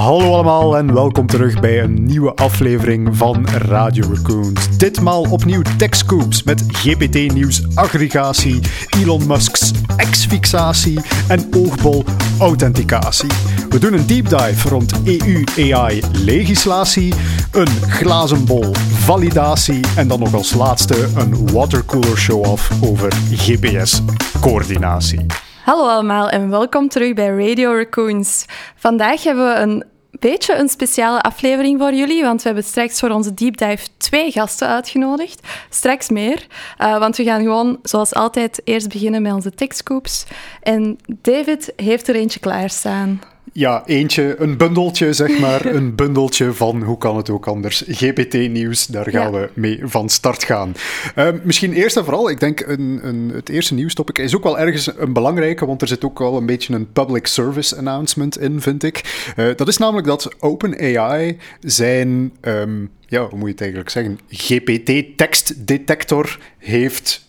Hallo allemaal en welkom terug bij een nieuwe aflevering van Radio Raccoons. Ditmaal opnieuw TechScoops met GPT-nieuws, aggregatie, Elon Musk's X-fixatie en oogbol-authenticatie. We doen een deep dive rond EU-AI-legislatie, een glazen bol validatie en dan nog als laatste een watercooler show-off over GPS-coördinatie. Hallo allemaal en welkom terug bij Radio Raccoons. Vandaag hebben we een beetje een speciale aflevering voor jullie, want we hebben straks voor onze deep dive twee gasten uitgenodigd. Straks meer, uh, want we gaan gewoon zoals altijd eerst beginnen met onze techscoops. En David heeft er eentje klaarstaan. Ja, eentje, een bundeltje, zeg maar. een bundeltje van, hoe kan het ook anders, GPT-nieuws. Daar gaan we mee van start gaan. Uh, misschien eerst en vooral, ik denk een, een, het eerste nieuwstopic is ook wel ergens een belangrijke, want er zit ook wel een beetje een public service announcement in, vind ik. Uh, dat is namelijk dat OpenAI zijn, um, ja, hoe moet je het eigenlijk zeggen, GPT-tekstdetector heeft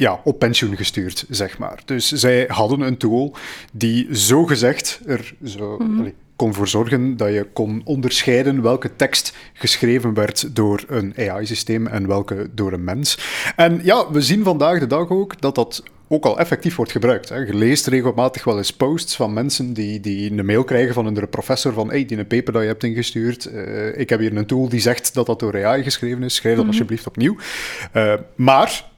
ja, op pensioen gestuurd, zeg maar. Dus zij hadden een tool die zogezegd er zo, mm kon voor zorgen dat je kon onderscheiden welke tekst geschreven werd door een AI-systeem en welke door een mens. En ja, we zien vandaag de dag ook dat dat ook al effectief wordt gebruikt. Hè. Je leest regelmatig wel eens posts van mensen die, die een mail krijgen van hun professor van hey, die een paper dat je hebt ingestuurd, uh, ik heb hier een tool die zegt dat dat door AI geschreven is, schrijf dat mhm. alsjeblieft opnieuw. Uh, maar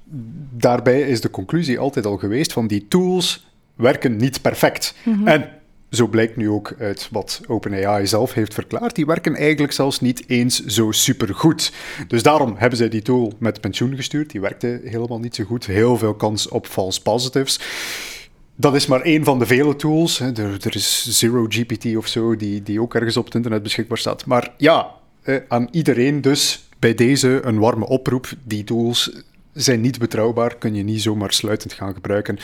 daarbij is de conclusie altijd al geweest van die tools werken niet perfect. Mhm. En zo blijkt nu ook uit wat OpenAI zelf heeft verklaard, die werken eigenlijk zelfs niet eens zo supergoed. Dus daarom hebben zij die tool met pensioen gestuurd. Die werkte helemaal niet zo goed. Heel veel kans op false positives. Dat is maar één van de vele tools. Er, er is Zero GPT of zo, die, die ook ergens op het internet beschikbaar staat. Maar ja, aan iedereen dus bij deze een warme oproep. Die tools zijn niet betrouwbaar, kun je niet zomaar sluitend gaan gebruiken.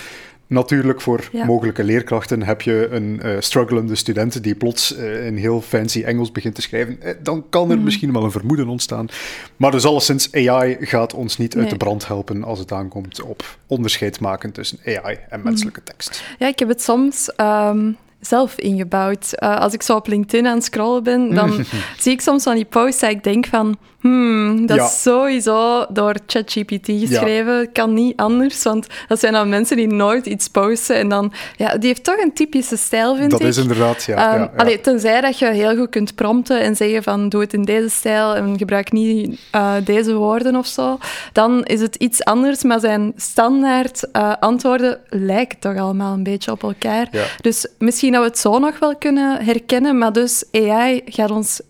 Natuurlijk, voor mogelijke leerkrachten heb je een uh, strugglende student die plots uh, in heel fancy Engels begint te schrijven. Eh, dan kan er mhm. misschien wel een vermoeden ontstaan. Maar dus alleszins, AI gaat ons niet uit de brand helpen als het aankomt op onderscheid maken tussen AI en menselijke mhm. tekst. Ja, ik heb het soms um, zelf ingebouwd. als ik zo op LinkedIn aan het scrollen ben, dan zie ik soms van die posts dat ik denk van Hmm, dat is sowieso door ChatGPT geschreven. Kan niet anders, want dat zijn dan mensen die nooit iets posten. En dan, ja, die heeft toch een typische stijl, vind dat ik. Dat is inderdaad, ja. Um, ja, Allee, tenzij dat je heel goed kunt prompten en zeggen van doe het in deze stijl en gebruik niet uh, deze woorden of zo. Dan is het iets anders, maar zijn standaard uh, antwoorden lijken toch allemaal een beetje op elkaar. Dus misschien dat we het zo nog wel kunnen herkennen, maar dus AI gaat ons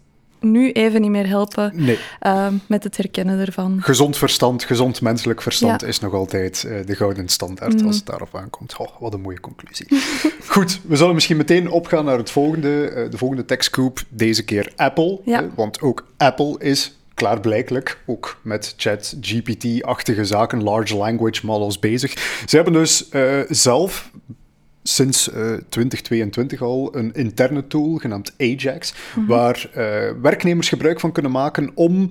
nu even niet meer helpen nee. uh, met het herkennen ervan. Gezond verstand, gezond menselijk verstand is nog altijd uh, de gouden standaard mm. als het daarop aankomt. Oh, wat een mooie conclusie. Goed, we zullen misschien meteen opgaan naar het volgende, uh, de volgende techscoop. Deze keer Apple, ja. want ook Apple is klaarblijkelijk ook met chat GPT-achtige zaken, large language models bezig. Ze hebben dus zelf sinds uh, eh, 2022 al een interne tool genaamd Ajax, mhm. waar uh, werknemers gebruik van kunnen maken om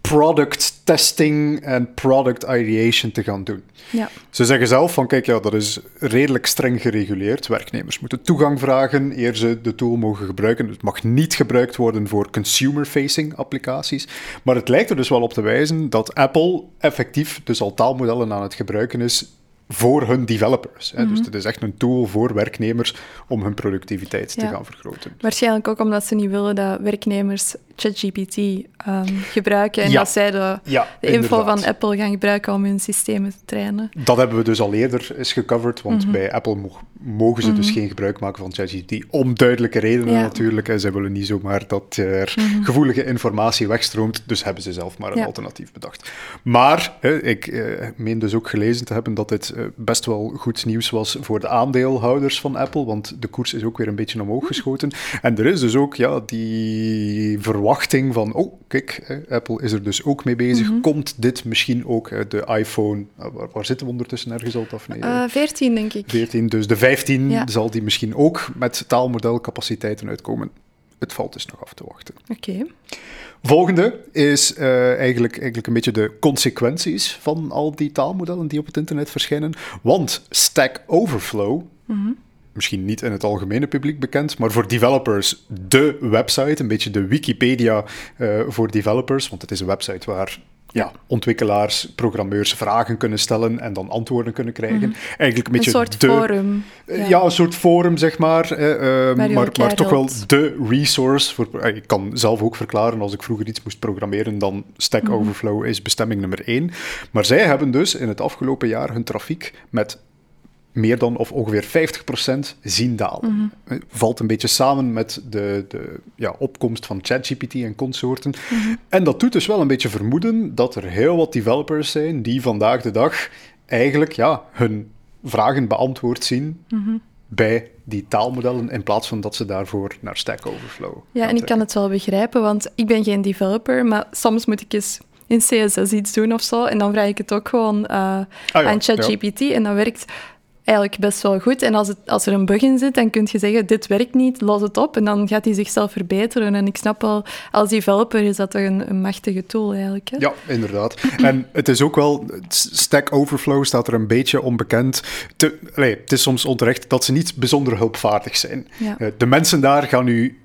product testing en product ideation te gaan doen. Ja. Ze zeggen zelf van, kijk, ja, dat is redelijk streng gereguleerd. Werknemers moeten toegang vragen eer ze de tool mogen gebruiken. Het mag niet gebruikt worden voor consumer-facing applicaties. Maar het lijkt er dus wel op te wijzen dat Apple effectief dus al taalmodellen aan het gebruiken is voor hun developers. Hè. Dus mhm. het is echt een tool voor werknemers om hun productiviteit te gaan vergroten. Waarschijnlijk ook omdat ze niet willen dat werknemers ChatGPT um, gebruiken en dat zij de, de info van Apple gaan gebruiken om hun systemen te trainen. Dat hebben we dus al eerder eens gecoverd, want mhm. bij Apple mogen ze dus mhm. geen gebruik maken van ChatGPT, om duidelijke redenen natuurlijk. En zij willen niet zomaar dat er gevoelige informatie wegstroomt, dus hebben ze zelf maar een alternatief bedacht. Maar hè, ik uh, meen dus ook gelezen te hebben dat dit eh, best wel goed nieuws was voor de aandeelhouders van Apple, want de koers is ook weer een beetje omhoog geschoten. En er is dus ook ja, die verwachting van, oh kijk, Apple is er dus ook mee bezig. Mhm. Komt dit misschien ook de iPhone, eh, waar, zitten we ondertussen ergens al? Of nee? Uh, 14 denk ik. 14, dus de 15 zal die misschien ook met taalmodelcapaciteiten uitkomen. Het valt dus nog af te wachten. Oké. Volgende is uh, eigenlijk, eigenlijk een beetje de consequenties van al die taalmodellen die op het internet verschijnen. Want Stack Overflow, mm misschien niet in het algemene publiek bekend, maar voor developers de website, een beetje de Wikipedia uh, voor developers, want het is een website waar ja, ontwikkelaars, programmeurs vragen kunnen stellen en dan antwoorden kunnen krijgen. Mm. Eigenlijk een, beetje een soort de, forum. Ja. een soort forum, zeg maar. Eh, maar, maar toch wel de resource. Voor, ik kan zelf ook verklaren, als ik vroeger iets moest programmeren, dan Stack mhm. Overflow is bestemming nummer één. Maar zij hebben dus in het afgelopen jaar hun trafiek met meer dan of ongeveer 50% zien dalen. Mhm. Valt een beetje samen met de, de ja, opkomst van ChatGPT en consorten. Mhm. En dat doet dus wel een beetje vermoeden dat er heel wat developers zijn die vandaag de dag eigenlijk ja, hun vragen beantwoord zien mhm. bij die taalmodellen, in plaats van dat ze daarvoor naar Stack Overflow Ja, en ik kan het wel begrijpen, want ik ben geen developer, maar soms moet ik eens in CSS iets doen of zo. En dan vraag ik het ook gewoon uh, ah aan ChatGPT. En dat werkt eigenlijk best wel goed. En als, het, als er een bug in zit, dan kun je zeggen, dit werkt niet, los het op. En dan gaat hij zichzelf verbeteren. En ik snap wel, als developer is dat toch een, een machtige tool eigenlijk. Hè? Ja, inderdaad. en het is ook wel, Stack Overflow staat er een beetje onbekend. Te, nee, het is soms onterecht dat ze niet bijzonder hulpvaardig zijn. Eh, de mensen daar gaan nu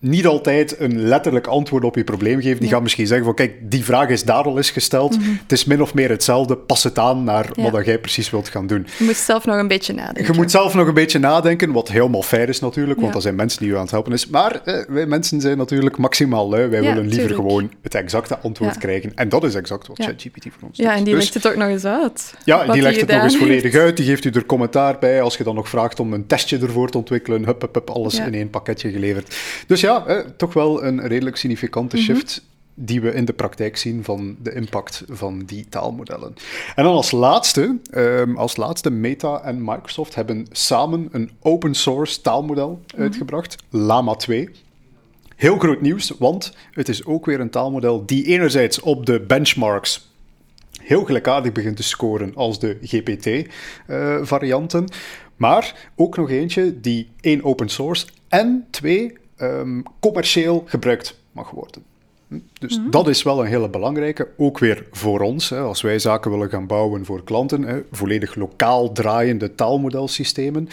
niet altijd een letterlijk antwoord op je probleem geven. Die gaan misschien zeggen van, kijk, die vraag is daar al eens gesteld. Mhm. Het is min of meer hetzelfde. Pas het aan naar wat jij precies wilt gaan doen. Je moet zelf nog een beetje nadenken. Je moet zelf nog een beetje nadenken, wat helemaal fair is natuurlijk, want er zijn mensen die je aan het helpen is. Maar eh, wij mensen zijn natuurlijk maximaal lui. Wij willen liever gewoon het exacte antwoord krijgen. En dat is exact wat ChatGPT voor ons doet. Ja, en die dus, legt het ook nog eens uit. Ja, die legt het nog eens volledig uit. Die geeft u er commentaar bij. Als je dan nog vraagt om een testje ervoor te ontwikkelen, hup, hup, hup alles in één pakketje geleverd. Dus ja, eh, toch wel een redelijk significante mhm. shift die we in de praktijk zien van de impact van die taalmodellen. En dan als laatste, um, als laatste Meta en Microsoft hebben samen een open source taalmodel mhm. uitgebracht, Llama 2. Heel groot nieuws, want het is ook weer een taalmodel die enerzijds op de benchmarks heel gelijkaardig begint te scoren als de GPT-varianten, eh, maar ook nog eentje die één open source en twee um, commercieel gebruikt mag worden. Hm? Dus mhm. dat is wel een hele belangrijke, ook weer voor ons. Hè, als wij zaken willen gaan bouwen voor klanten, hè, volledig lokaal draaiende taalmodelsystemen,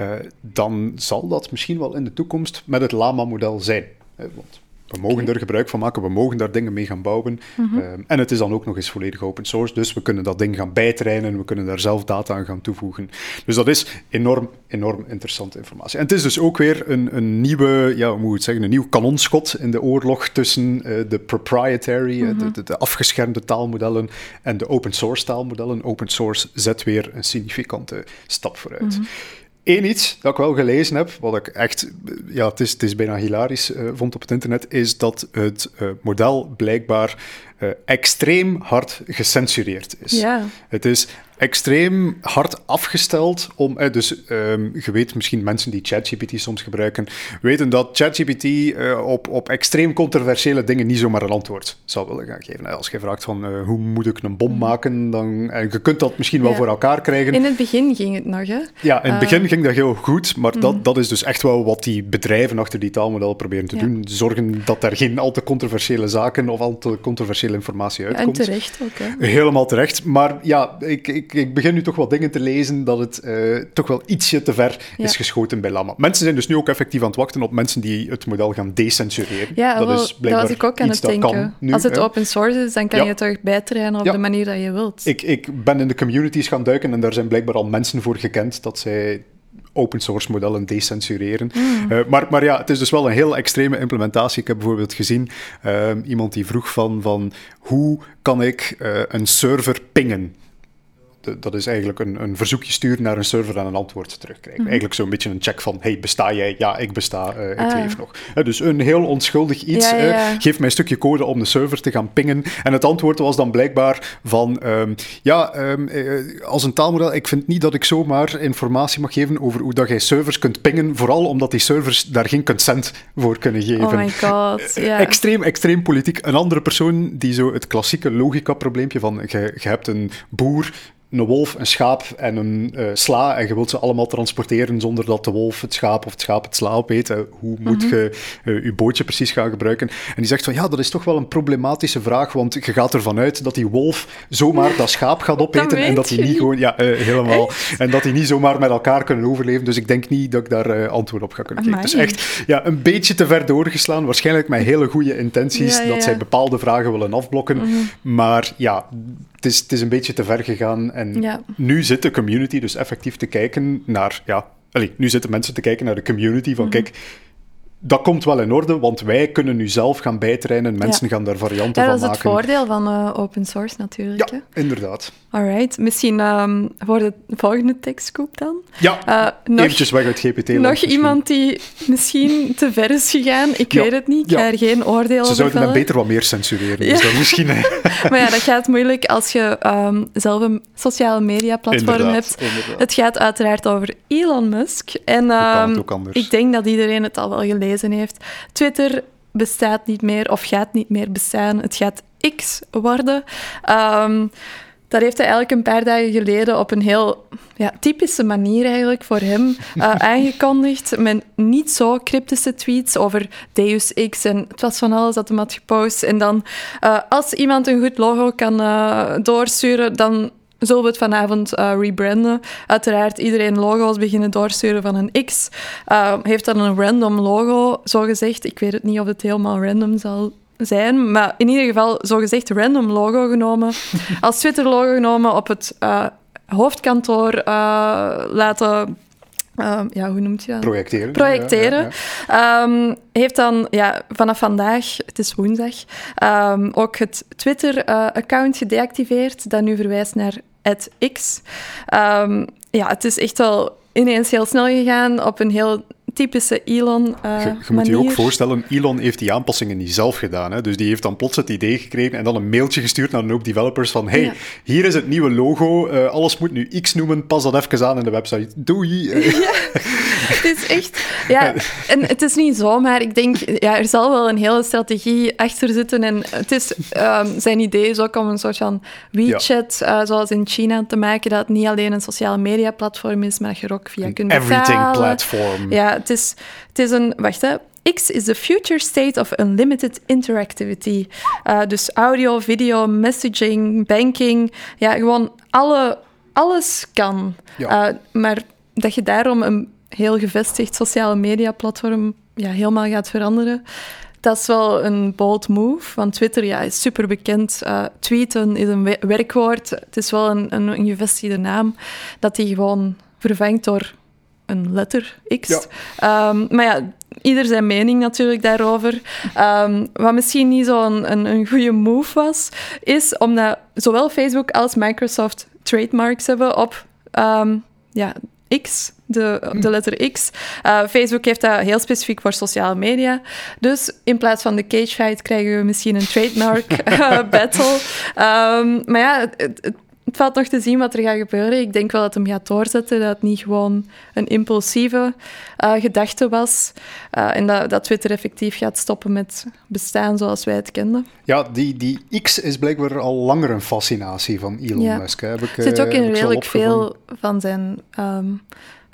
uh, dan zal dat misschien wel in de toekomst met het Lama-model zijn. Hè, want we mogen er gebruik van maken, we mogen daar dingen mee gaan bouwen. Mhm. Ehm, en het is dan ook nog eens volledig open source, dus we kunnen dat ding gaan bijtrainen, we kunnen daar zelf data aan gaan toevoegen. Dus dat is enorm, enorm interessante informatie. En het is dus ook weer een, een nieuwe, ja, hoe moet zeggen, een nieuw kanonschot in de oorlog tussen uh, de proprietary, mm de, de, afgeschermde taalmodellen en de open source taalmodellen. Open source zet weer een significante stap vooruit. Mhm. Eén iets dat ik wel gelezen heb, wat ik echt, ja, het is, het is bijna hilarisch uh, vond op het internet, is dat het uh, model blijkbaar uh, extreem hard gecensureerd is. Ja. Het is extreem hard afgesteld om. Eh, dus um, je weet misschien mensen die ChatGPT soms gebruiken, weten dat ChatGPT uh, op, op extreem controversiële dingen niet zomaar een antwoord zou willen gaan geven. Als je vraagt van uh, hoe moet ik een bom mm. maken, dan en je kunt dat misschien wel voor elkaar krijgen. In het begin ging het nog, hè? Ja, in het begin ging dat heel goed, maar dat, mm. dat is dus echt wel wat die bedrijven achter die taalmodel proberen te doen. Zorgen dat er geen al te controversiële zaken of al te controversiële informatie uitkomt. en terecht ook, hè? Helemaal terecht. Maar ja, ik, ik ik, begin nu toch wel dingen te lezen dat het uh, toch wel ietsje te ver is geschoten bij Lama. Mensen zijn dus nu ook effectief aan het wachten op mensen die het model gaan decensureren. Ja, dat, is dat was ik ook aan het denken. Als het open source is, dan kan je het toch bijtrainen op de manier dat je wilt. Ik, ik ben in de communities gaan duiken en daar zijn blijkbaar al mensen voor gekend dat zij open source modellen decensureren. Mm. Uh, maar, maar ja, het is dus wel een heel extreme implementatie. Ik heb bijvoorbeeld gezien uh, iemand die vroeg van, van hoe kan ik uh, een server pingen? Dat is eigenlijk een, een verzoekje sturen naar een server en een antwoord terugkrijgen. Mm Eigenlijk zo'n beetje een check van, hey, besta jij? Ja, ik besta, uh, ik ah. leef nog. Uh, dus een heel onschuldig iets. Ja, ja. geef mij een stukje code om de server te gaan pingen. En het antwoord was dan blijkbaar van, um, ja, um, uh, als een taalmodel, ik vind niet dat ik zomaar informatie mag geven over hoe dat jij servers kunt pingen, vooral omdat die servers daar geen consent voor kunnen geven. Oh my god, yeah. Extreem, extreem politiek. Een andere persoon die zo het klassieke logica-probleempje van, je hebt een boer een wolf, een schaap en een uh, sla en je wilt ze allemaal transporteren zonder dat de wolf het schaap of het schaap het sla opeet. Hoe moet mhm. je uh, je bootje precies gaan gebruiken? En die zegt van ja, dat is toch wel een problematische vraag, want je gaat ervan uit dat die wolf zomaar dat schaap gaat opeten en dat die niet gewoon, ja, uh, helemaal, en dat die niet zomaar met elkaar kunnen overleven. Dus ik denk niet dat ik daar antwoord op ga kunnen geven. Dus echt, ja, een beetje te ver doorgeslaan, waarschijnlijk met hele goede intenties, dat zij bepaalde vragen willen afblokken. Mhm. Maar ja, het is, het is een beetje te ver gegaan. En nu zit de community dus effectief te kijken naar... Ja, allez, nu zitten mensen te kijken naar de community van... Mhm. Kijk, dat komt wel in orde, want wij kunnen nu zelf gaan bijtrainen. Mensen gaan daar varianten van maken. dat is het voordeel van uh, open source natuurlijk. Ja, inderdaad. Alright, misschien um, voor de volgende tekstcoop dan? Ja, uh, nog, eventjes weg uit GPT. Nog iemand die misschien te ver is gegaan, ik weet het niet, ik ga er geen oordeel over Ze zouden hem beter wat meer censureren, dus misschien... maar ja, dat gaat moeilijk als je um, zelf een sociale media platform hebt. Inderdaad. Het gaat uiteraard over Elon Musk. En um, ik denk dat iedereen het al wel gelezen heeft. Twitter bestaat niet meer of gaat niet meer bestaan. Het gaat X worden. Um, dat heeft hij eigenlijk een paar dagen geleden op een heel ja, typische manier eigenlijk voor hem uh, aangekondigd. Met niet zo cryptische tweets over Deus X en het was van alles dat hij had gepost. En dan, uh, als iemand een goed logo kan uh, doorsturen, dan zullen we het vanavond uh, rebranden. Uiteraard, iedereen logo's beginnen doorsturen van een X. Uh, heeft dan een random logo, zo gezegd. Ik weet het niet of het helemaal random zal zijn, maar in ieder geval, zo gezegd, random logo genomen. Als Twitter-logo genomen op het uh, hoofdkantoor laten ja, hoe noemt je dat? Projecteren. Projecteren. Um, heeft dan ja, vanaf vandaag, het is woensdag, um, ook het Twitter-account gedeactiveerd, dat nu verwijst naar X. Um, ja, het is echt wel ineens heel snel gegaan op een heel typische Elon uh, je, je moet je ook voorstellen, Elon heeft die aanpassingen niet zelf gedaan. Hè? Dus die heeft dan plots het idee gekregen en dan een mailtje gestuurd naar een hoop developers van hey, hier is het nieuwe logo, uh, alles moet nu X noemen, pas dat even aan in de website. Doei! Ja, het is echt... Ja, en het is niet zomaar. Ik denk, ja, er zal wel een hele strategie achter zitten en het is... Um, zijn idee is ook om een soort van WeChat, uh, zoals in China, te maken, dat het niet alleen een sociale media platform is, maar dat je er ook via kunt betalen. Everything platform. Ja, het is, het is een... Wacht, hè. X is the future state of unlimited interactivity. Uh, dus audio, video, messaging, banking. Ja, gewoon alle, alles kan. Ja. Uh, maar dat je daarom een heel gevestigd sociale media platform ja, helemaal gaat veranderen. Dat is wel een bold move, want Twitter ja, is super bekend. Uh, tweeten is een werkwoord. Het is wel een, een, een gevestigde naam dat die gewoon vervangt door een letter X. Ehm, maar ja, ieder zijn mening natuurlijk daarover. Um, wat misschien niet zo'n een, een, goede move was, is omdat zowel Facebook als Microsoft trademarks hebben op um, ja, X, de, de letter X. Uh, Facebook heeft dat heel specifiek voor sociale media. Dus in plaats van de cage fight krijgen we misschien een trademark uh, battle. maar ja, het, het valt nog te zien wat er gaat gebeuren. Ik denk wel dat hem gaat doorzetten, dat het niet gewoon een impulsieve uh, gedachte was. Uh, en dat, dat Twitter effectief gaat stoppen met bestaan zoals wij het kenden. Ja, die, die X is blijkbaar al langer een fascinatie van Elon Musk. Hè. Heb ik, zit ook in redelijk veel van zijn... Um,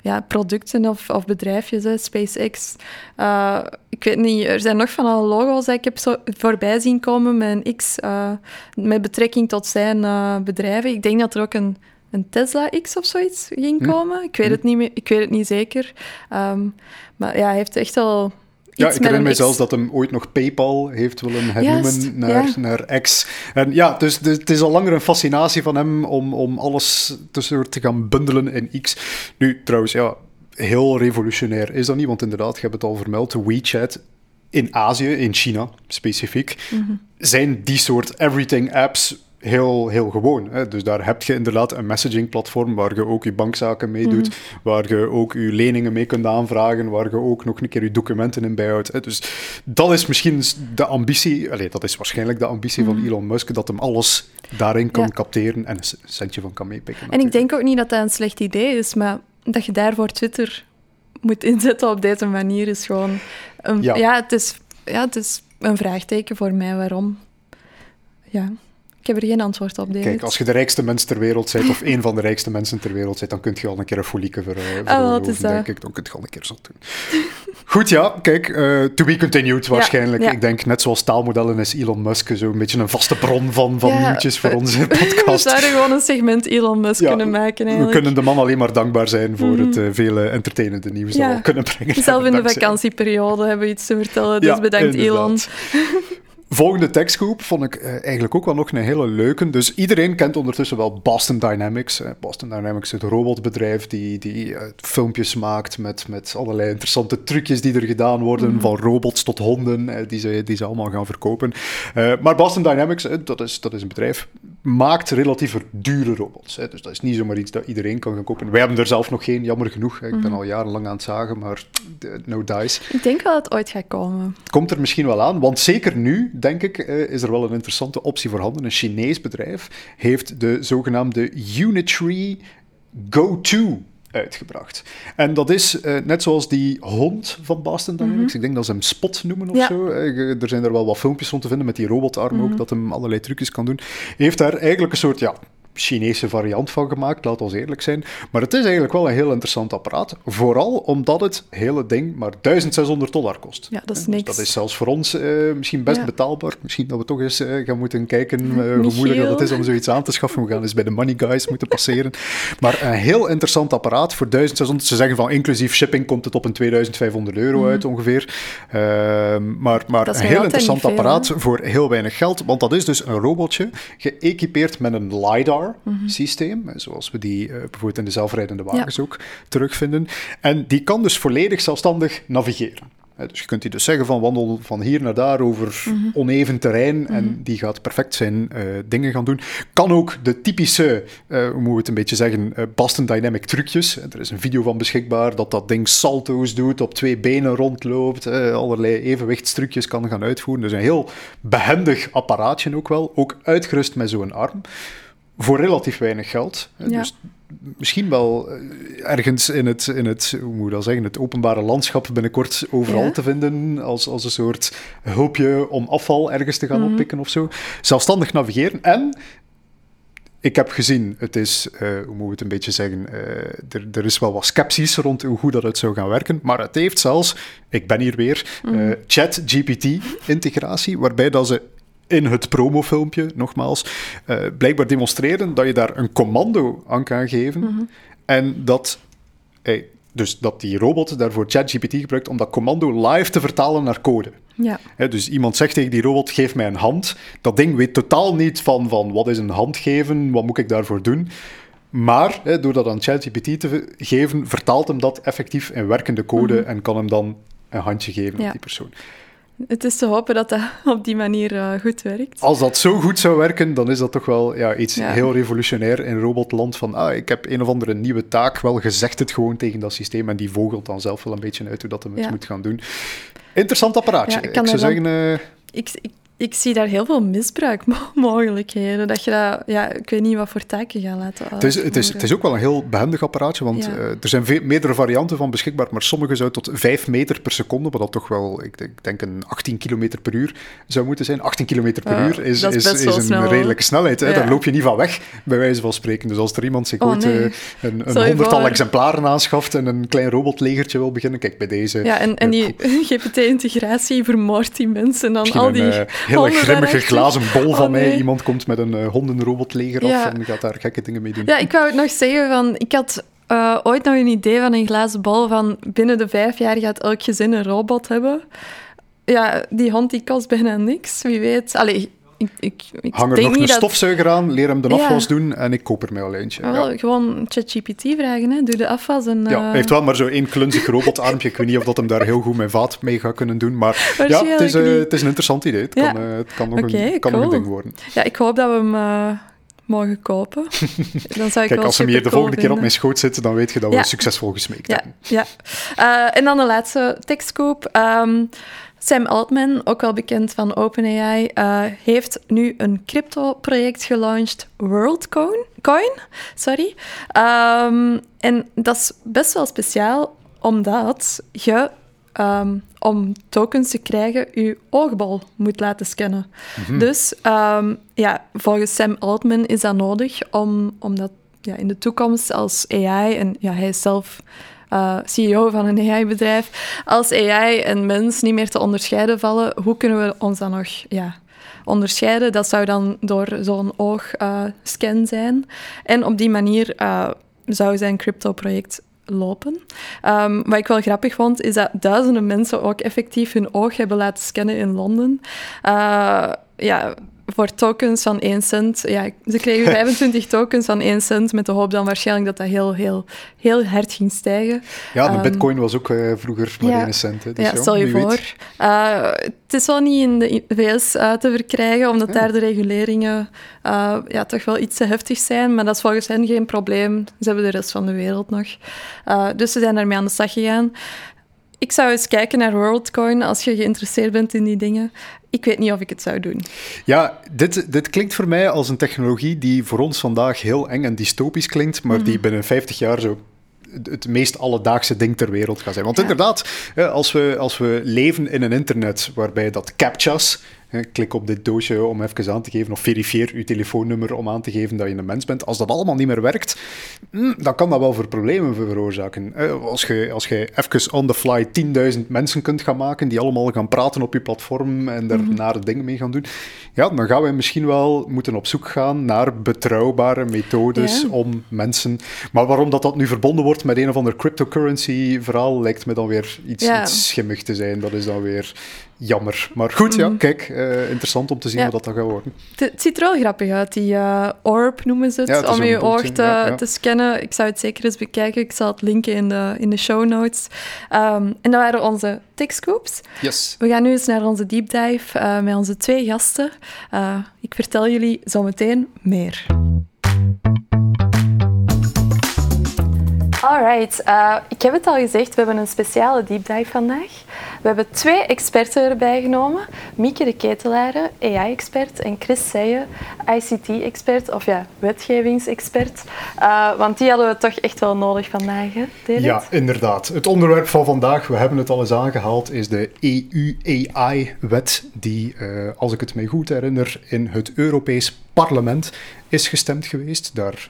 ja, producten of, of bedrijfjes, hè, SpaceX. Uh, ik weet niet, er zijn nog van alle logo's dat ik heb zo voorbij zien komen met een X uh, met betrekking tot zijn uh, bedrijven. Ik denk dat er ook een, een Tesla X of zoiets ging hm. komen. Ik, weet hm. het niet meer, ik weet het niet zeker. Um, maar ja, hij heeft echt al ja, ik herinner me zelfs dat hem ooit nog PayPal heeft willen hernoemen naar, naar X. En ja, dus, dus, het is al langer een fascinatie van hem om, om alles te, te gaan bundelen in X. Nu, trouwens, ja, heel revolutionair is dat niet, want inderdaad, je hebt het al vermeld, WeChat in Azië, in China specifiek, mhm. zijn die soort everything apps heel, heel gewoon. Hè? Dus daar heb je inderdaad een messaging-platform waar je ook je bankzaken mee doet, mhm. waar je ook je leningen mee kunt aanvragen, waar je ook nog een keer je documenten in bijhoudt. Hè? Dus dat is misschien de ambitie, allez, dat is waarschijnlijk de ambitie van mhm. Elon Musk, dat hem alles daarin kan capteren en een centje van kan meepikken. En ik denk ook niet dat dat een slecht idee is, maar dat je daarvoor Twitter moet inzetten op deze manier is gewoon... ja. ja, het is, ja, het is een vraagteken voor mij waarom. Ja. Ik heb er geen antwoord op, David. Kijk, als je de rijkste mens ter wereld bent, of één van de rijkste mensen ter wereld bent, dan kun je al een keer een folieke ver, ah, wat is dat? denk ik. Dan kun je al een keer zo doen. Goed, ja, kijk, uh, to be continued waarschijnlijk. Ik denk, net zoals taalmodellen is Elon Musk zo een beetje een vaste bron van, van nieuwtjes voor onze podcast. We zouden gewoon een segment Elon Musk kunnen maken, eigenlijk. We kunnen de man alleen maar dankbaar zijn voor het uh, vele entertainende nieuws dat we kunnen brengen. Zelf in de vakantieperiode hebben we iets te vertellen, dus bedankt Elon. Volgende tekstgroep vond ik uh, eigenlijk ook wel nog een hele leuke. Dus iedereen kent ondertussen wel Boston Dynamics. Boston Dynamics, het robotbedrijf die, die uh, filmpjes maakt met, met allerlei interessante trucjes die er gedaan worden, mm. van robots tot honden, die, ze, die ze allemaal gaan verkopen. maar Boston Dynamics, dat, is, dat is een bedrijf, maakt relatief dure robots. Hè. Dus dat is niet zomaar iets dat iedereen kan gaan kopen. Wij hebben er zelf nog geen, jammer genoeg. Ik ben mm. al jarenlang aan het zagen, maar no dice. Ik denk wel dat het ooit gaat komen. Het komt er misschien wel aan, want zeker nu denk ik, eh, is er wel een interessante optie voorhanden. Een Chinees bedrijf heeft de zogenaamde Unitree Go-To uitgebracht. En dat is uh, net zoals die hond van Boston Dynamics. Mhm. Ik denk dat ze hem Spot noemen of ja. zo. Uh, er zijn er wel wat filmpjes rond te vinden met die robotarm mm ook, mhm. dat hem allerlei trucjes kan doen. Heeft daar eigenlijk een soort ja, Chinese variant van gemaakt, laat ons eerlijk zijn. Maar het is eigenlijk wel een heel interessant apparaat. Vooral omdat het hele ding maar 1600 dollar kost. Ja, dat is niks. Dus dat is zelfs voor ons uh, misschien best betaalbaar. Misschien dat we toch eens uh, gaan moeten kijken uh, hoe moeilijk dat is om zoiets aan te schaffen. We gaan eens bij de Money Guys moeten passeren. Maar een heel interessant apparaat voor 1600. Ze zeggen van inclusief shipping komt het op een 2500 euro uit mhm. ongeveer. Ehm, maar maar een heel interessant apparaat voor heel weinig geld. Want dat is dus een robotje geëquipeerd met een LiDAR systeem, zoals we die uh, bijvoorbeeld in de zelfrijdende wagens ook terugvinden. En die kan dus volledig zelfstandig navigeren. Dus je kunt die dus zeggen van wandel van hier naar daar over mhm. oneven terrein en mhm. die gaat perfect zijn uh, dingen gaan doen. Kan ook de typische, uh, hoe moeten we het een beetje zeggen, uh, Boston Dynamic trucjes. Er is een video van beschikbaar dat dat ding salto's doet, op twee benen rondloopt, allerlei evenwichtstrucjes kan gaan uitvoeren. Dus een heel behendig apparaatje ook wel, ook uitgerust met zo'n arm voor relatief weinig geld. Dus misschien wel eh, ergens in het, in het, hoe moet dat zeggen, het openbare landschap binnenkort overal te vinden als, als een soort hulpje om afval ergens te gaan mm oppikken of zo. Zelfstandig navigeren en ik heb gezien, het is, uh, hoe moeten we het een beetje zeggen, uh, er, er, is wel wat sceptisch rond hoe goed dat het zou gaan werken, maar het heeft zelfs, ik ben hier weer, uh, chat-GPT-integratie, waarbij dat ze in het promofilmpje, nogmaals, uh, blijkbaar demonstreren dat je daar een commando aan kan geven. Mhm. En dat, hey, dus dat die robot daarvoor ChatGPT gebruikt om dat commando live te vertalen naar code. Ja. dus iemand zegt tegen die robot, geef mij een hand. Dat ding weet totaal niet van, van wat is een hand geven, wat moet ik daarvoor doen. Maar door dat aan ChatGPT te geven, vertaalt hem dat effectief in werkende code mhm. en kan hem dan een handje geven aan die persoon. Het is te hopen dat dat op die manier uh, goed werkt. Als dat zo goed zou werken, dan is dat toch wel ja, iets heel revolutionair in robotland. Van, ah, ik heb een of andere nieuwe taak, wel gezegd het gewoon tegen dat systeem. En die vogelt dan zelf wel een beetje uit hoe dat hem het moet gaan doen. Interessant apparaatje. ik zou zeggen... Uh... Ik, ik ik zie daar heel veel misbruikmogelijkheden. Dat je dat, ja, ik weet niet wat voor taken gaat laten het is, het, is, het is ook wel een heel behendig apparaatje, want eh, er zijn meerdere varianten van beschikbaar, maar sommige zou tot 5 meter per seconde, wat dat toch wel, ik denk, een 18 kilometer per uur zou moeten zijn. 18 kilometer per uur is, is, is, is een redelijke snelheid. Hè? Daar loop je niet van weg, bij wijze van spreken. Dus als er iemand zich oh, ooit uh, een, een honderdtal exemplaren aanschaft en een klein robotlegertje wil beginnen, kijk, bij deze... Ja, en, en die GPT-integratie vermoordt die mensen dan al die... Eh, hele grimmige glazen bol van oh, mij. Iemand komt met een uh, hondenrobotleger af en gaat daar gekke dingen mee doen. Ja, ik wou het nog zeggen van... Ik had uh, ooit nog een idee van een glazen bol van binnen de vijf jaar gaat elk gezin een robot hebben. Ja, die hond die kost bijna niks. Wie weet... Allee, ik, ik, ik Hang er nog een stofzuiger aan, leer hem de afwas doen en ik koop er mij al eentje. wel, Gewoon ChatGPT vragen, hè. doe de afwas. En, Ja, hij eh, heeft wel maar zo één klunzig robotarmpje. ik weet niet of dat hem daar heel goed met vaat mee gaat kunnen doen. Maar ja, het is, uh, het is een interessant idee. Het, kan, uh, het kan, nog, een, kan nog een ding worden. Ja, ik hoop dat we hem mogen kopen. Dan zou ik Kijk, als hem hier de volgende keer op mijn schoot zit, dan weet je dat we succesvol gesmeekt ja. hebben. Ja, uh, en dan de laatste tekstkoop. Um, Sam Altman, ook wel bekend van OpenAI, uh, heeft nu een crypto-project gelanceerd, WorldCoin. Coin, sorry. Um, en dat is best wel speciaal, omdat je um, om tokens te krijgen, je oogbal moet laten scannen. Dus ehm, ja, volgens Sam Altman is dat nodig om, omdat ja, in de toekomst als AI, en ja, hij is zelf uh, CEO van een AI-bedrijf, als AI en mens niet meer te onderscheiden vallen, hoe kunnen we ons dan nog ja, onderscheiden? Dat zou dan door zo'n oogscan zijn. En op die manier uh, zou zijn crypto-project lopen. Um, wat ik wel grappig vond, is dat duizenden mensen ook effectief hun oog hebben laten scannen in Londen. Uh, ja, voor tokens van 1 cent. Ja, ze kregen 25 tokens van 1 cent met de hoop dan waarschijnlijk dat dat heel, heel, heel hard ging stijgen. Ja, de um, bitcoin was ook uh, vroeger maar ja, 1 cent. Hè, dus ja, stel je voor. Uh, het is wel niet in de VS uh, te verkrijgen, omdat ja. daar de reguleringen ja, toch wel iets te heftig zijn. Maar dat is volgens hen geen probleem. Ze hebben de rest van de wereld nog. dus ze zijn daarmee aan de slag gegaan. Ik zou eens kijken naar WorldCoin als je geïnteresseerd bent in die dingen. Ik weet niet of ik het zou doen. Ja, dit, dit klinkt voor mij als een technologie die voor ons vandaag heel eng en dystopisch klinkt, maar die binnen 50 jaar zo het meest alledaagse ding ter wereld gaat zijn. Want inderdaad, als we, als we leven in een internet waarbij dat captchas Klik op dit doosje om even aan te geven, of verifieer je telefoonnummer om aan te geven dat je een mens bent. Als dat allemaal niet meer werkt, hm, dan kan dat wel voor problemen veroorzaken. Als je, als je even on the fly 10.000 mensen kunt gaan maken, die allemaal gaan praten op je platform en daar mm nare dingen mee gaan doen, ja, dan gaan we misschien wel moeten op zoek gaan naar betrouwbare methodes om mensen... Maar waarom dat, dat nu verbonden wordt met een of ander cryptocurrency-verhaal, lijkt me dan weer iets, iets schimmig te zijn. Dat is dan weer jammer. Maar goed, ja, mhm. kijk, uh, interessant om te zien ja. wat dat gaat worden. Het, ziet er wel grappig uit, die uh, orb noemen ze het, ja, het om je oog te, ja, te, scannen. Ik zou het zeker eens bekijken. Ik zal het linken in de, in de show notes. Um, en dat waren onze TechScoops. Yes. We gaan nu eens naar onze deep dive uh, met onze twee gasten. ik vertel jullie zometeen meer. Alright, uh, ik heb het al gezegd, we hebben een speciale deep dive vandaag. We hebben twee experten erbij genomen. Mieke de Ketelare, AI-expert, en Chris Seijen, ICT-expert, of ja, wetgevingsexpert. Uh, want die hadden we toch echt wel nodig vandaag, hè? Ja, inderdaad. Het onderwerp van vandaag, we hebben het al eens aangehaald, is de EU-AI-wet, die, uh, als ik het mij goed herinner, in het Europees Parlement is gestemd geweest. Daar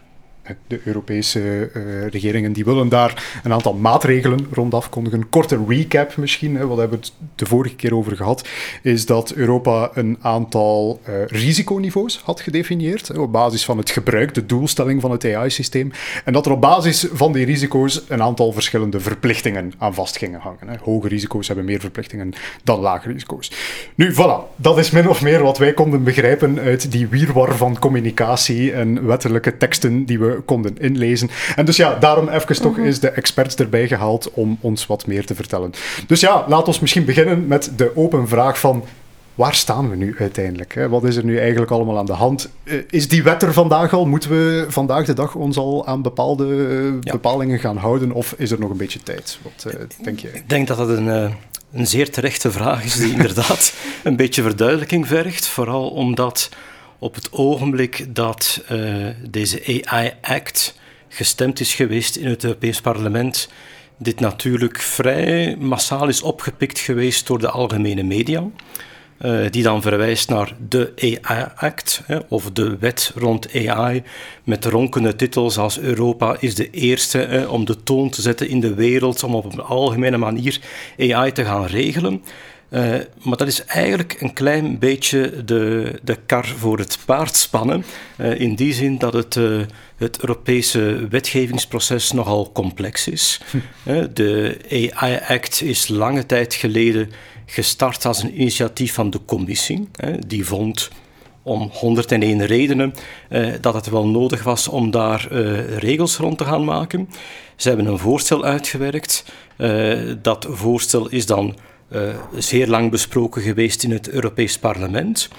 de Europese uh, regeringen die willen daar een aantal maatregelen rond afkondigen. Korte recap misschien, hè, wat hebben we het de vorige keer over gehad, is dat Europa een aantal uh, risiconiveaus had gedefinieerd op basis van het gebruik, de doelstelling van het AI-systeem. En dat er op basis van die risico's een aantal verschillende verplichtingen aan vast gingen hangen. Hè. Hoge risico's hebben meer verplichtingen dan lage risico's. Nu, voilà, dat is min of meer wat wij konden begrijpen uit die wierwar van communicatie en wettelijke teksten die we konden inlezen. En dus ja, daarom even toch is de experts erbij gehaald om ons wat meer te vertellen. Dus ja, laten we misschien beginnen met de open vraag van waar staan we nu uiteindelijk? Hè? Wat is er nu eigenlijk allemaal aan de hand? Uh, is die wet er vandaag al? Moeten we vandaag de dag ons al aan bepaalde uh, bepalingen gaan houden? Of is er nog een beetje tijd? Wat uh, denk je? Ik denk dat dat een, een zeer terechte vraag is, die inderdaad een beetje verduidelijking vergt. Vooral omdat op het ogenblik dat uh, deze AI Act gestemd is geweest in het Europees Parlement, dit natuurlijk vrij massaal is opgepikt geweest door de algemene media. Uh, die dan verwijst naar de AI Act, hè, of de wet rond AI, met ronkende titels als Europa is de eerste om de toon te zetten in de wereld, om op een algemene manier AI te gaan regelen. Uh, maar dat is eigenlijk een klein beetje de, de kar voor het paard spannen. Uh, in die zin dat het, uh, het Europese wetgevingsproces nogal complex is. De AI Act is lange tijd geleden gestart als een initiatief van de Commissie. die vond om 101 redenen dat het wel nodig was om daar regels rond te gaan maken. Ze hebben een voorstel uitgewerkt. dat voorstel is dan uh, zeer lang besproken geweest in het Europees Parlement.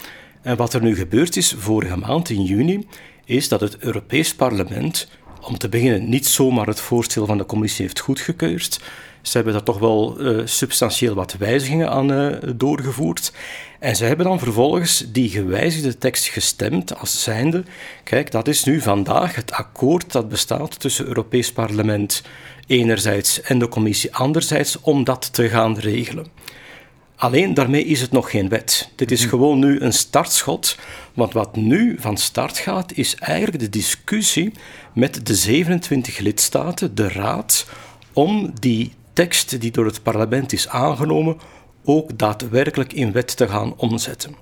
En wat er nu gebeurd is vorige maand in juni, is dat het Europees Parlement, om te beginnen, niet zomaar het voorstel van de Commissie heeft goedgekeurd. Ze hebben daar toch wel uh, substantieel wat wijzigingen aan uh, doorgevoerd. En ze hebben dan vervolgens die gewijzigde tekst gestemd als zijnde, kijk, dat is nu vandaag het akkoord dat bestaat tussen Europees Parlement enerzijds en de Commissie anderzijds om dat te gaan regelen. Alleen daarmee is het nog geen wet. Dit is mhm. gewoon nu een startschot. Want wat nu van start gaat, is eigenlijk de discussie met de 27 lidstaten, de Raad, om die tekst die door het parlement is aangenomen ook daadwerkelijk in wet te gaan omzetten.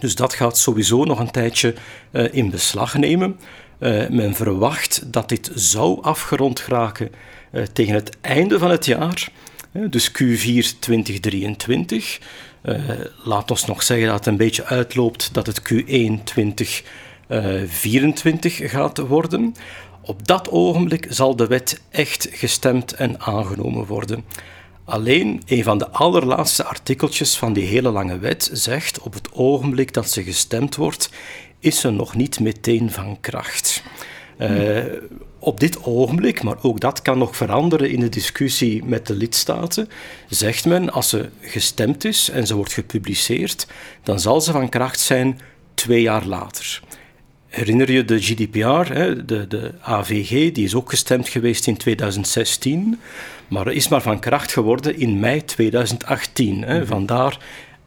Dus dat gaat sowieso nog een tijdje uh, in beslag nemen. Uh, men verwacht dat dit zou afgerond geraken uh, tegen het einde van het jaar, dus Q4 2023. laat ons nog zeggen dat het een beetje uitloopt dat het Q1 2024 gaat worden. Op dat ogenblik zal de wet echt gestemd en aangenomen worden. Alleen een van de allerlaatste artikeltjes van die hele lange wet zegt op het ogenblik dat ze gestemd wordt, is ze nog niet meteen van kracht. Uh, op dit ogenblik, maar ook dat kan nog veranderen in de discussie met de lidstaten, zegt men als ze gestemd is en ze wordt gepubliceerd, dan zal ze van kracht zijn twee jaar later. Herinner je de GDPR, de, de AVG, die is ook gestemd geweest in 2016, maar is maar van kracht geworden in mei 2018. Hè. Mhm. Vandaar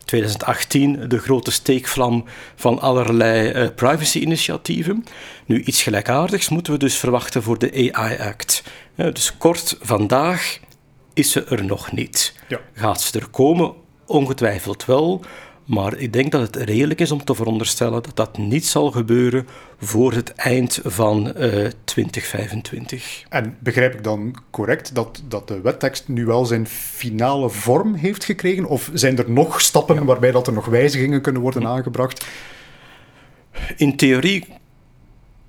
2018 de grote steekvlam van allerlei uh, privacy-initiatieven. Nu, iets gelijkaardigs moeten we dus verwachten voor de AI Act. dus kort vandaag is ze er nog niet. Ja. Gaat ze er komen? Ongetwijfeld wel. Maar ik denk dat het redelijk is om te veronderstellen dat dat niet zal gebeuren voor het eind van uh, eh, 2025. En begrijp ik dan correct dat, dat de wettekst nu wel zijn finale vorm heeft gekregen? Of zijn er nog stappen waarbij dat er nog wijzigingen kunnen worden aangebracht? In theorie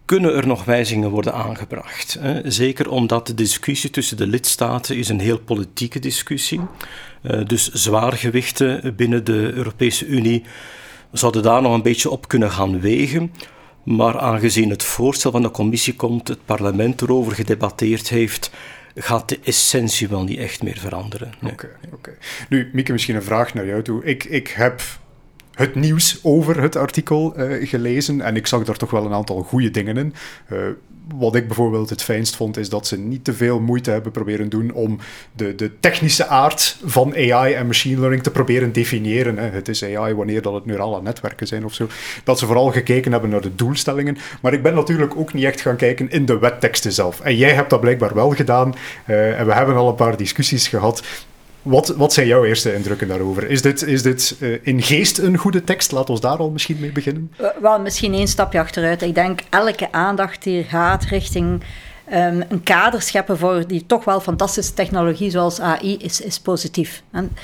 kunnen er nog wijzigingen worden aangebracht. Zeker omdat de discussie tussen de lidstaten is een heel politieke discussie uh, dus zwaargewichten binnen de Europese Unie zouden daar nog een beetje op kunnen gaan wegen. Maar aangezien het voorstel van de commissie komt, het parlement erover gedebatteerd heeft, gaat de essentie wel niet echt meer veranderen. Oké, oké. Nu, Mieke, misschien een vraag naar jou toe. Ik, ik heb het nieuws over het artikel uh, gelezen en ik zag daar toch wel een aantal goede dingen in. Uh, wat ik bijvoorbeeld het fijnst vond, is dat ze niet te veel moeite hebben proberen doen om de, de technische aard van AI en machine learning te proberen definiëren. Hè. Het is AI wanneer dat het neurale netwerken zijn of zo. Dat ze vooral gekeken hebben naar de doelstellingen. Maar ik ben natuurlijk ook niet echt gaan kijken in de wetteksten zelf. En jij hebt dat blijkbaar wel gedaan. Uh, en we hebben al een paar discussies gehad. Wat, wat zijn jouw eerste indrukken daarover? Is dit, is dit uh, in geest een goede tekst? Laat ons daar al misschien mee beginnen. Wel, misschien één stapje achteruit. Ik denk elke aandacht die gaat richting um, een kader scheppen voor die toch wel fantastische technologie zoals AI is, is positief. En,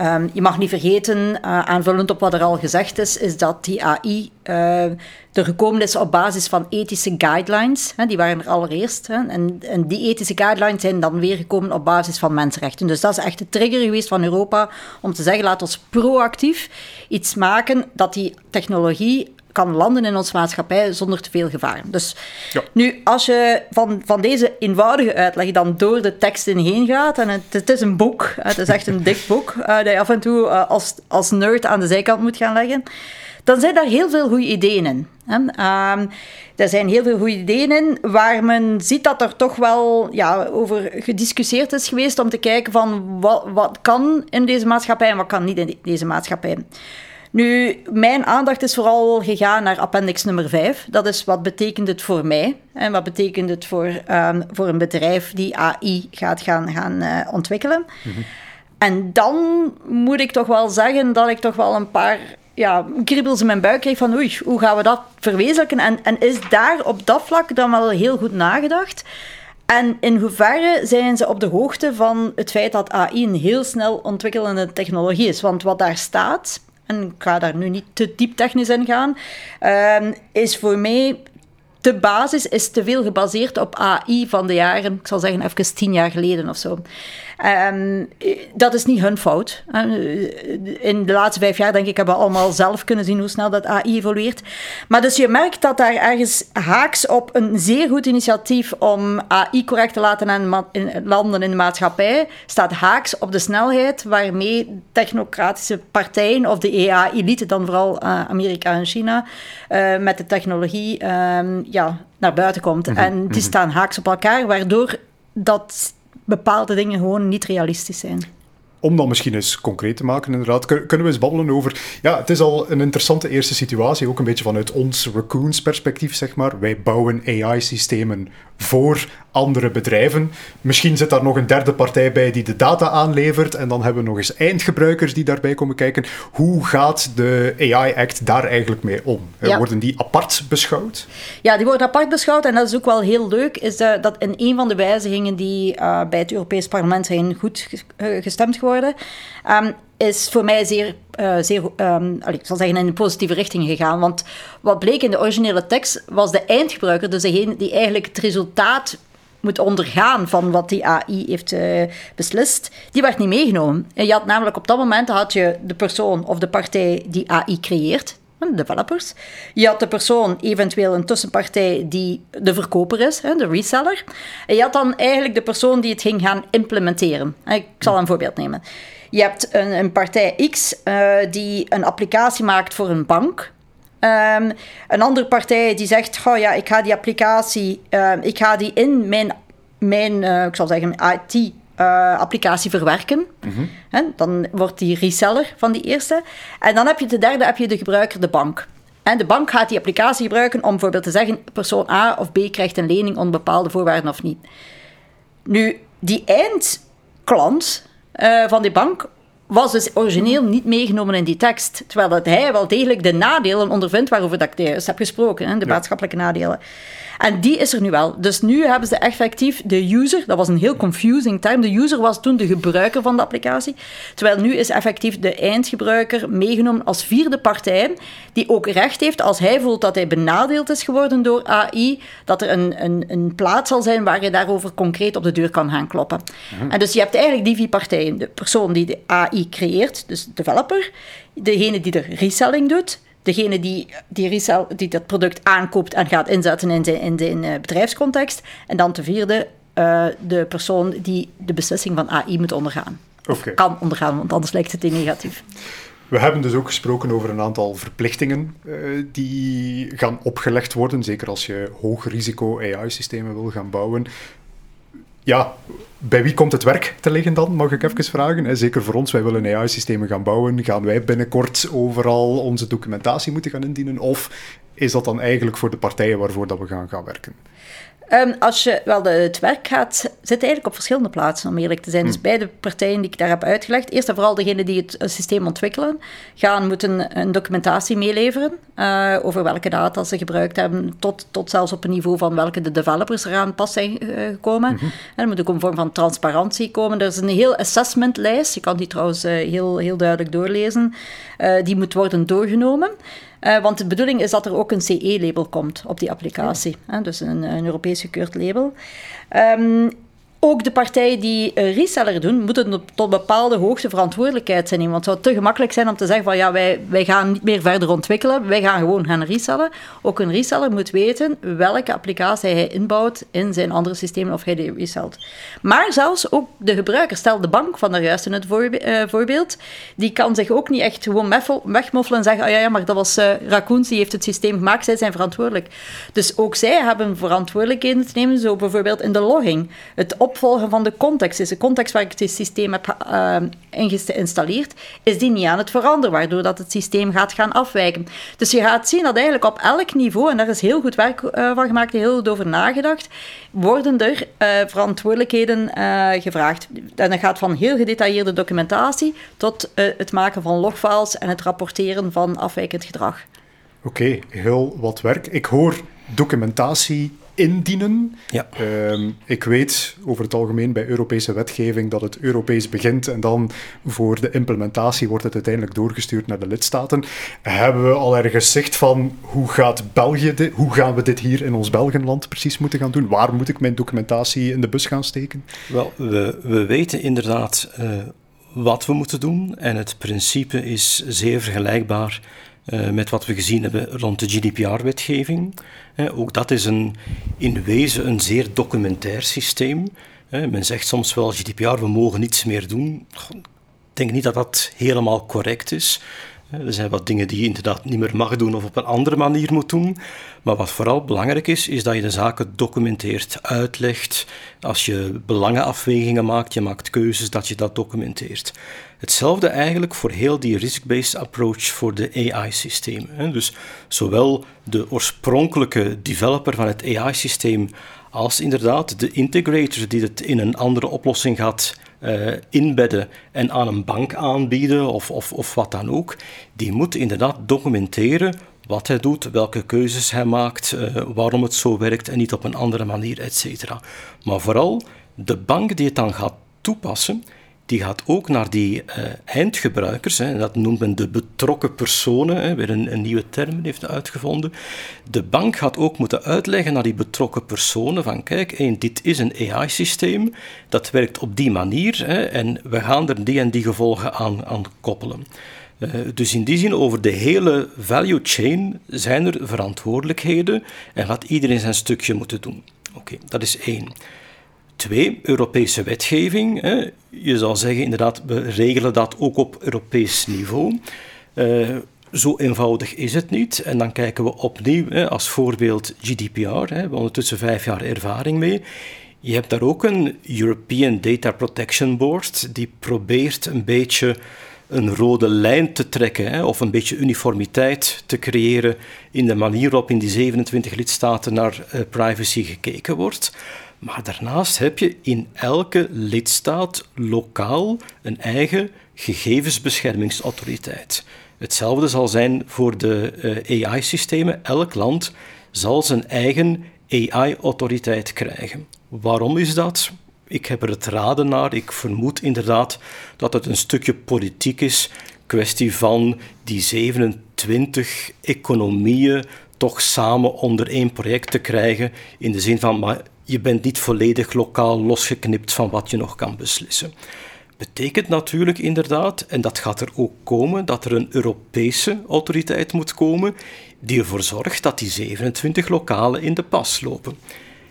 um, je mag niet vergeten, uh, aanvullend op wat er al gezegd is, is dat die AI uh, er gekomen is op basis van ethische guidelines. Hè, die waren er allereerst. Hè, en, en die ethische guidelines zijn dan weer gekomen op basis van mensenrechten. Dus dat is echt de trigger geweest van Europa om te zeggen, laat ons proactief iets maken dat die technologie kan landen in onze maatschappij zonder te veel gevaar. Dus ja. nu, als je van, van deze eenvoudige uitleg dan door de teksten heen gaat, en het, het is een boek, het is echt een dik boek, uh, dat je af en toe uh, als, als nerd aan de zijkant moet gaan leggen, dan zijn daar heel veel goede ideeën in. Hè? Um, er zijn heel veel goede ideeën in, waar men ziet dat er toch wel ja, over gediscussieerd is geweest om te kijken van wat, wat kan in deze maatschappij en wat kan niet in deze maatschappij. Nu, mijn aandacht is vooral gegaan naar appendix nummer 5. Dat is wat betekent het voor mij en wat betekent het voor, um, voor een bedrijf die AI gaat gaan, gaan uh, ontwikkelen. Mm-hmm. En dan moet ik toch wel zeggen dat ik toch wel een paar ja, kriebels in mijn buik kreeg van oei, hoe gaan we dat verwezenlijken? En, en is daar op dat vlak dan wel heel goed nagedacht? En in hoeverre zijn ze op de hoogte van het feit dat AI een heel snel ontwikkelende technologie is? Want wat daar staat, en ik ga daar nu niet te diep technisch in gaan, uh, is voor mij de basis is te veel gebaseerd op AI van de jaren, ik zal zeggen even tien jaar geleden of zo. Um, dat is niet hun fout. In de laatste vijf jaar, denk ik, hebben we allemaal zelf kunnen zien hoe snel dat AI evolueert. Maar dus je merkt dat daar ergens haaks op een zeer goed initiatief om AI correct te laten landen in de maatschappij, staat haaks op de snelheid waarmee technocratische partijen, of de AI-elite, dan vooral uh, Amerika en China, uh, met de technologie um, ja, naar buiten komt. Mm -hmm. En die mhm. staan haaks op elkaar, waardoor dat bepaalde dingen gewoon niet realistisch zijn. om dat misschien eens concreet te maken, inderdaad, kunnen we eens babbelen over... Ja, het is al een interessante eerste situatie, ook een beetje vanuit ons Raccoons perspectief, zeg maar. Wij bouwen AI-systemen voor andere bedrijven. Misschien zit daar nog een derde partij bij die de data aanlevert en dan hebben we nog eens eindgebruikers die daarbij komen kijken. Hoe gaat de AI-act daar eigenlijk mee om? Worden die apart beschouwd? Ja, die worden apart beschouwd en dat is ook wel heel leuk, is dat in een van de wijzigingen die uh, bij het Europees Parlement zijn goed gestemd geworden, um, is voor mij zeer, uh, zeer um, ik zal zeggen, in een positieve richting gegaan. Want wat bleek in de originele tekst, was de eindgebruiker, dus degene die eigenlijk het resultaat moet ondergaan van wat die AI heeft uh, beslist, die werd niet meegenomen. En je had namelijk op dat moment had je de persoon of de partij die AI creëert, de developers. Je had de persoon, eventueel een tussenpartij die de verkoper is, de reseller. En je had dan eigenlijk de persoon die het ging gaan implementeren. Ik zal een voorbeeld nemen. Je hebt een, een partij X uh, die een applicatie maakt voor een bank. Um, een andere partij die zegt, oh ja, ik ga die applicatie, uh, ik ga die in mijn, mijn uh, ik zal zeggen, IT uh, applicatie verwerken. Mm -hmm. dan wordt die reseller van die eerste. En dan heb je de derde, heb je de gebruiker, de bank. En de bank gaat die applicatie gebruiken om bijvoorbeeld te zeggen: persoon A of B krijgt een lening onder bepaalde voorwaarden of niet. Nu, die eindklant uh, van die bank was dus origineel niet meegenomen in die tekst. Terwijl dat hij wel degelijk de nadelen ondervindt waarover dat ik juist heb gesproken, hè, de maatschappelijke nadelen. En die is er nu wel. Dus nu hebben ze effectief de user, dat was een heel confusing term, de user was toen de gebruiker van de applicatie, terwijl nu is effectief de eindgebruiker meegenomen als vierde partij, die ook recht heeft, als hij voelt dat hij benadeeld is geworden door AI, dat er een, een, een plaats zal zijn waar je daarover concreet op de deur kan gaan kloppen. Mhm. En dus je hebt eigenlijk die vier partijen. De persoon die de AI creëert, dus de developer, degene die de reselling doet, degene die, die, resell, die dat product aankoopt en gaat inzetten in zijn, in zijn uh, bedrijfscontext. En dan ten vierde uh, de persoon die de beslissing van AI moet ondergaan. Okay. Kan ondergaan, want anders lijkt het in negatief. We hebben dus ook gesproken over een aantal verplichtingen uh, die gaan opgelegd worden, zeker als je hoog risico AI-systemen wil gaan bouwen ja, bij wie komt het werk te liggen dan, mag ik even vragen? Zeker voor ons, wij willen AI-systemen gaan bouwen. Gaan wij binnenkort overal onze documentatie moeten gaan indienen? Of is dat dan eigenlijk voor de partijen waarvoor dat we gaan gaan werken? Um, als je, wel, de, het werk gaat, zit eigenlijk op verschillende plaatsen, om eerlijk te zijn. Dus hm. beide partijen die ik daar heb uitgelegd, eerst en vooral degene die het systeem ontwikkelen, gaan moeten een documentatie meeleveren uh, over welke data ze gebruikt hebben, tot, tot zelfs op een niveau van welke de developers eraan pas zijn uh, gekomen. Mm -hmm. En er moet ook een vorm van transparantie komen. Er is een heel assessmentlijst, je kan die trouwens uh, heel, heel duidelijk doorlezen, die moet worden doorgenomen. Uh, want de bedoeling is dat er ook een CE-label komt op die applicatie. Hè, dus een, een Europees gekeurd label. Um, ook de partijen die een reseller doen, moeten tot bepaalde hoogte verantwoordelijkheid zijn. Want het zou te gemakkelijk zijn om te zeggen van ja, wij, wij gaan niet meer verder ontwikkelen, wij gaan gewoon gaan resellen. Ook een reseller moet weten welke applicatie hij inbouwt in zijn andere systemen of hij die reselt. Maar zelfs ook de gebruiker, stel de bank van daar juist in het eh, voorbeeld, die kan zich ook niet echt gewoon wegmoffelen en zeggen oh ja, ja, maar dat was uh, Raccoons, die heeft het systeem gemaakt, zij zijn verantwoordelijk. Dus ook zij hebben verantwoordelijkheden te nemen, zo bijvoorbeeld in de logging. Het opvolgen van de context is. De context waar ik het systeem heb uh, geïnstalleerd, is die niet aan het veranderen, waardoor dat het systeem gaat gaan afwijken. Dus je gaat zien dat eigenlijk op elk niveau, en daar is heel goed werk uh, van gemaakt, heel goed over nagedacht, worden er uh, verantwoordelijkheden gevraagd. En dat gaat van heel gedetailleerde documentatie tot het maken van logfiles en het rapporteren van afwijkend gedrag. Oké, heel wat werk. Ik hoor documentatie indienen. Ja. Ehm, ik weet over het algemeen bij Europese wetgeving dat het Europees begint en dan voor de implementatie wordt het uiteindelijk doorgestuurd naar de lidstaten. Hebben we al ergens zicht van hoe gaat België dit, hoe gaan we dit hier in ons Belgenland precies moeten gaan doen? Waar moet ik mijn documentatie in de bus gaan steken? Wel, we, we weten inderdaad uh, wat we moeten doen en het principe is zeer vergelijkbaar uh, met wat we gezien hebben rond de GDPR-wetgeving. Ook dat is een, in wezen een zeer documentair systeem. Men zegt soms wel GDPR, we mogen niets meer doen. Ik denk niet dat dat helemaal correct is. Er zijn wat dingen die je inderdaad niet meer mag doen of op een andere manier moet doen. Maar wat vooral belangrijk is, is dat je de zaken documenteert, uitlegt. Als je belangenafwegingen maakt, je maakt keuzes, dat je dat documenteert. Hetzelfde eigenlijk voor heel die risk-based approach voor de AI-systemen. Dus zowel de oorspronkelijke developer van het AI-systeem als inderdaad de integrator die het in een andere oplossing gaat uh, inbedden en aan een bank aanbieden of, of, of wat dan ook, die moet inderdaad documenteren wat hij doet, welke keuzes hij maakt, uh, waarom het zo werkt en niet op een andere manier, etc. Maar vooral de bank die het dan gaat toepassen, die gaat ook naar die uh, eindgebruikers, hè, dat noemt men de betrokken personen, hè, weer een, een, nieuwe term heeft uitgevonden. De bank gaat ook moeten uitleggen naar die betrokken personen van kijk, dit is een AI-systeem, dat werkt op die manier hè, en we gaan er die en die gevolgen aan, aan koppelen. Uh, dus in die zin, over de hele value chain zijn er verantwoordelijkheden en gaat iedereen zijn stukje moeten doen. Oké, dat is één. Twee, Europese wetgeving. Hè. Je zou zeggen, inderdaad, we regelen dat ook op Europees niveau. Uh, zo eenvoudig is het niet. En dan kijken we opnieuw hè, als voorbeeld GDPR. Hè. We ondertussen vijf jaar ervaring mee. Je hebt daar ook een European Data Protection Board die probeert een beetje een rode lijn te trekken hè, of een beetje uniformiteit te creëren in de manier waarop in die 27 lidstaten naar uh, privacy gekeken wordt. Maar daarnaast heb je in elke lidstaat lokaal een eigen gegevensbeschermingsautoriteit. Hetzelfde zal zijn voor de eh, AI-systemen. Elk land zal zijn eigen AI-autoriteit krijgen. Waarom is dat? Ik heb er het raden naar. Ik vermoed inderdaad dat het een stukje politiek is. Kwestie van die 27 economieën toch samen onder één project te krijgen. In de zin van, maar je bent niet volledig lokaal losgeknipt van wat je nog kan beslissen. Betekent natuurlijk inderdaad, en dat gaat er ook komen, dat er een Europese autoriteit moet komen die ervoor zorgt dat die 27 lokalen in de pas lopen.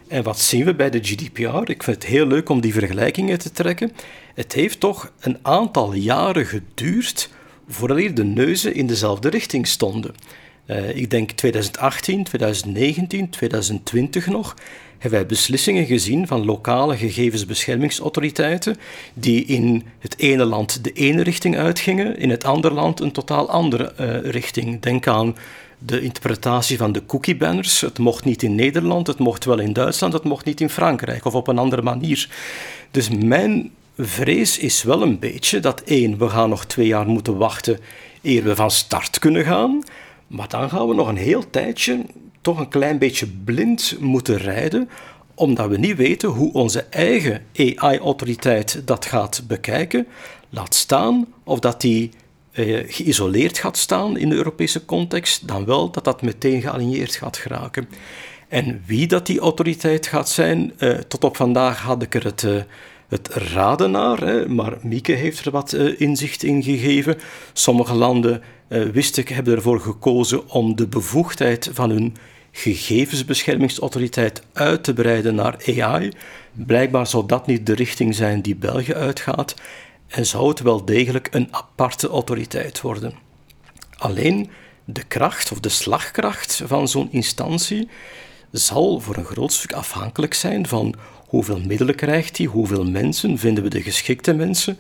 En wat zien we bij de GDPR? Ik vind het heel leuk om die vergelijkingen te trekken. Het heeft toch een aantal jaren geduurd voordat de neuzen in dezelfde richting stonden. Uh, ik denk 2018, 2019, 2020 nog hebben wij beslissingen gezien van lokale gegevensbeschermingsautoriteiten die in het ene land de ene richting uitgingen, in het andere land een totaal andere uh, richting. Denk aan de interpretatie van de cookie-banners. Het mocht niet in Nederland, het mocht wel in Duitsland, het mocht niet in Frankrijk of op een andere manier. Dus mijn vrees is wel een beetje dat één, we gaan nog twee jaar moeten wachten eer we van start kunnen gaan. Maar dan gaan we nog een heel tijdje toch een klein beetje blind moeten rijden, omdat we niet weten hoe onze eigen AI-autoriteit dat gaat bekijken. Laat staan of dat die eh, geïsoleerd gaat staan in de Europese context, dan wel dat dat meteen gealigneerd gaat geraken. En wie dat die autoriteit gaat zijn, eh, tot op vandaag had ik er het, uh, het raden naar, hè, maar Mieke heeft er wat uh, inzicht in gegeven. Sommige landen, wist ik, hebben ervoor gekozen om de bevoegdheid van hun gegevensbeschermingsautoriteit uit te breiden naar AI. Blijkbaar zou dat niet de richting zijn die België uitgaat en zou het wel degelijk een aparte autoriteit worden. Alleen de kracht of de slagkracht van zo'n instantie zal voor een groot stuk afhankelijk zijn van hoeveel middelen krijgt hij, hoeveel mensen vinden we de geschikte mensen.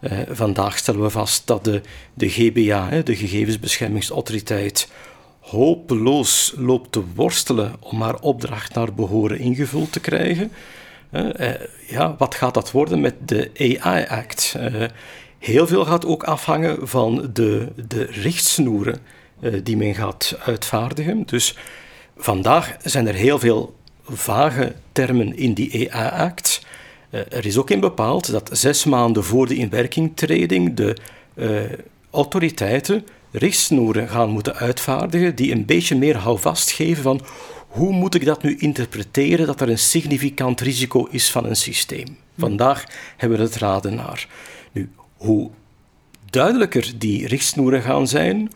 Eh, vandaag stellen we vast dat de, de GBA, de Gegevensbeschermingsautoriteit, hopeloos loopt te worstelen om haar opdracht naar behoren ingevuld te krijgen. Uh, ja, wat gaat dat worden met de AI Act? Uh, heel veel gaat ook afhangen van de, de richtsnoeren uh, die men gaat uitvaardigen. Dus vandaag zijn er heel veel vage termen in die AI Act. er is ook in bepaald dat zes maanden voor de inwerkingtreding de autoriteiten richtsnoeren gaan moeten uitvaardigen die een beetje meer houvast geven van hoe moet ik dat nu interpreteren dat er een significant risico is van een systeem. Vandaag hebben we het raden naar. Nu, hoe duidelijker die richtsnoeren gaan zijn,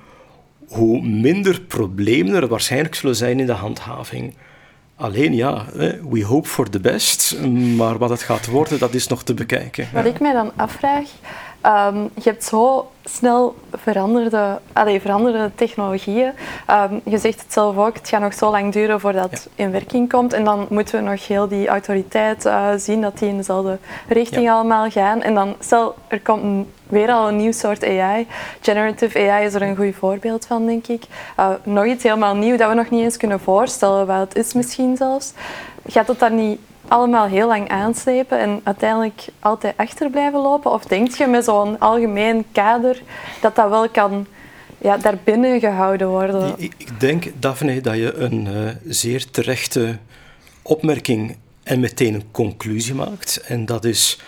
hoe minder problemen er waarschijnlijk zullen zijn in de handhaving. Alleen ja, we hope for the best, maar wat het gaat worden, dat is nog te bekijken. Wat ik mij dan afvraag, Ehm, je hebt zo snel veranderde, allee, veranderde technologieën. Ehm, je zegt het zelf ook, het gaat nog zo lang duren voordat het in werking komt. En dan moeten we nog heel die autoriteit uh, zien dat die in dezelfde richting allemaal gaan. En dan, stel, er komt weer al een nieuw soort AI. Generative AI is er een goed voorbeeld van, denk ik. Uh, nog iets helemaal nieuw dat we nog niet eens kunnen voorstellen wat het is misschien zelfs. Gaat het dan niet allemaal heel lang aanslepen en uiteindelijk altijd achter blijven lopen? Of denk je met zo'n algemeen kader dat dat wel kan ja, daarbinnen gehouden worden? Ik, ik denk, Daphne, dat je een uh, zeer terechte opmerking en meteen een conclusie maakt. En dat is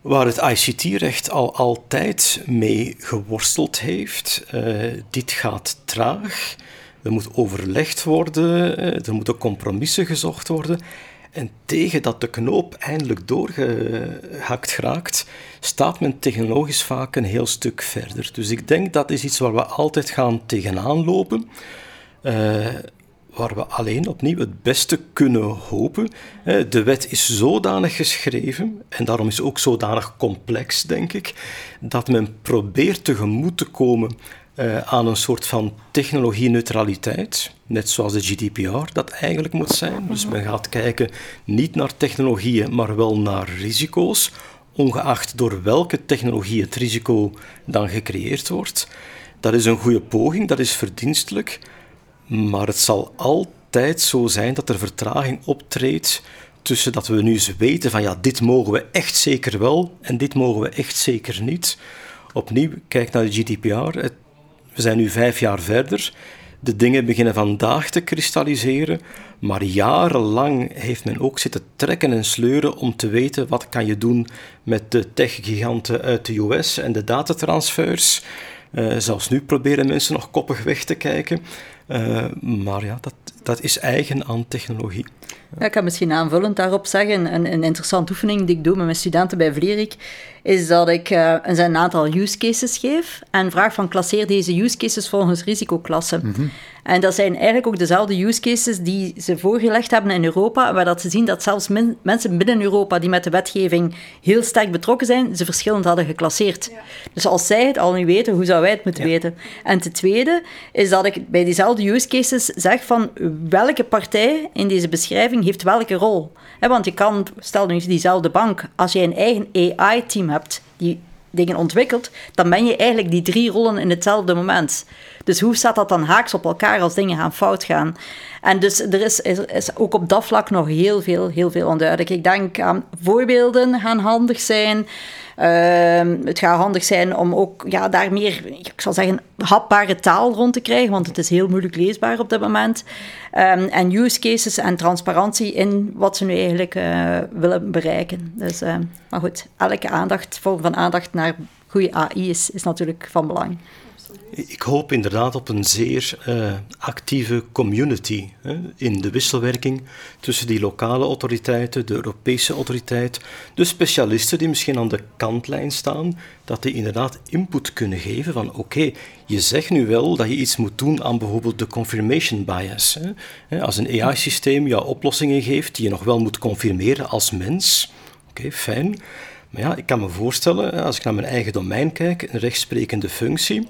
waar het ICT-recht al altijd mee geworsteld heeft. Uh, dit gaat traag. Er moet overlegd worden, uh, er moeten compromissen gezocht worden. En tegen dat de knoop eindelijk doorgehakt geraakt, staat men technologisch vaak een heel stuk verder. Dus ik denk dat is iets waar we altijd gaan tegenaan lopen. Uh, waar we alleen opnieuw het beste kunnen hopen. De wet is zodanig geschreven, en daarom is ook zodanig complex, denk ik, dat men probeert tegemoet te komen uh, aan een soort van technologie-neutraliteit, net zoals de GDPR dat eigenlijk moet zijn. Dus men gaat kijken niet naar technologieën, maar wel naar risico's, ongeacht door welke technologie het risico dan gecreëerd wordt. Dat is een goede poging, dat is verdienstelijk, maar het zal altijd zo zijn dat er vertraging optreedt tussen dat we nu eens weten van ja, dit mogen we echt zeker wel en dit mogen we echt zeker niet. Opnieuw, kijk naar de GDPR. Het we zijn nu vijf jaar verder. De dingen beginnen vandaag te kristalliseren, maar jarenlang heeft men ook zitten trekken en sleuren om te weten wat kan je doen met de tech-giganten uit de US en de datatransfers. Uh, zelfs nu proberen mensen nog koppig weg te kijken. Uh, maar ja, dat, dat is eigen aan technologie. Ja, ik kan misschien aanvullend daarop zeggen, een, een interessante oefening die ik doe met mijn studenten bij Vlierik, is dat ik uh, een aantal use cases geef en vraag van klasseer deze use cases volgens risicoklasse. Mm En dat zijn eigenlijk ook dezelfde use cases die ze voorgelegd hebben in Europa, waar dat ze zien dat zelfs mensen binnen Europa die met de wetgeving heel sterk betrokken zijn, ze verschillend hadden geclasseerd. Dus als zij het al niet weten, hoe zouden wij het moeten weten? En ten tweede is dat ik bij diezelfde use cases zeg van welke partij in deze beschrijving heeft welke rol. want je kan, stel nu diezelfde bank, als je een eigen AI-team hebt die dingen ontwikkelt, dan ben je eigenlijk die drie rollen in hetzelfde moment. Dus hoe staat dat dan haaks op elkaar als dingen gaan fout gaan? En dus er is, is, ook op dat vlak nog heel veel, heel veel onduidelijk. Ik denk aan voorbeelden gaan handig zijn. Ehm, het gaat handig zijn om ook ja, daar meer, ik zal zeggen, hapbare taal rond te krijgen, want het is heel moeilijk leesbaar op dit moment. Um, en use cases en transparantie in wat ze nu eigenlijk uh, willen bereiken. Dus, uh, maar goed, elke aandacht, vorm van aandacht naar goede AI is natuurlijk van belang. Ik hoop inderdaad op een zeer uh, actieve community hè, in de wisselwerking tussen die lokale autoriteiten, de Europese autoriteit, de specialisten die misschien aan de kantlijn staan, dat die inderdaad input kunnen geven van oké, je zegt nu wel dat je iets moet doen aan bijvoorbeeld de confirmation bias. Hè. Als een AI-systeem jou oplossingen geeft die je nog wel moet confirmeren als mens, oké, fijn. Maar ja, ik kan me voorstellen, als ik naar mijn eigen domein kijk, een rechtsprekende functie,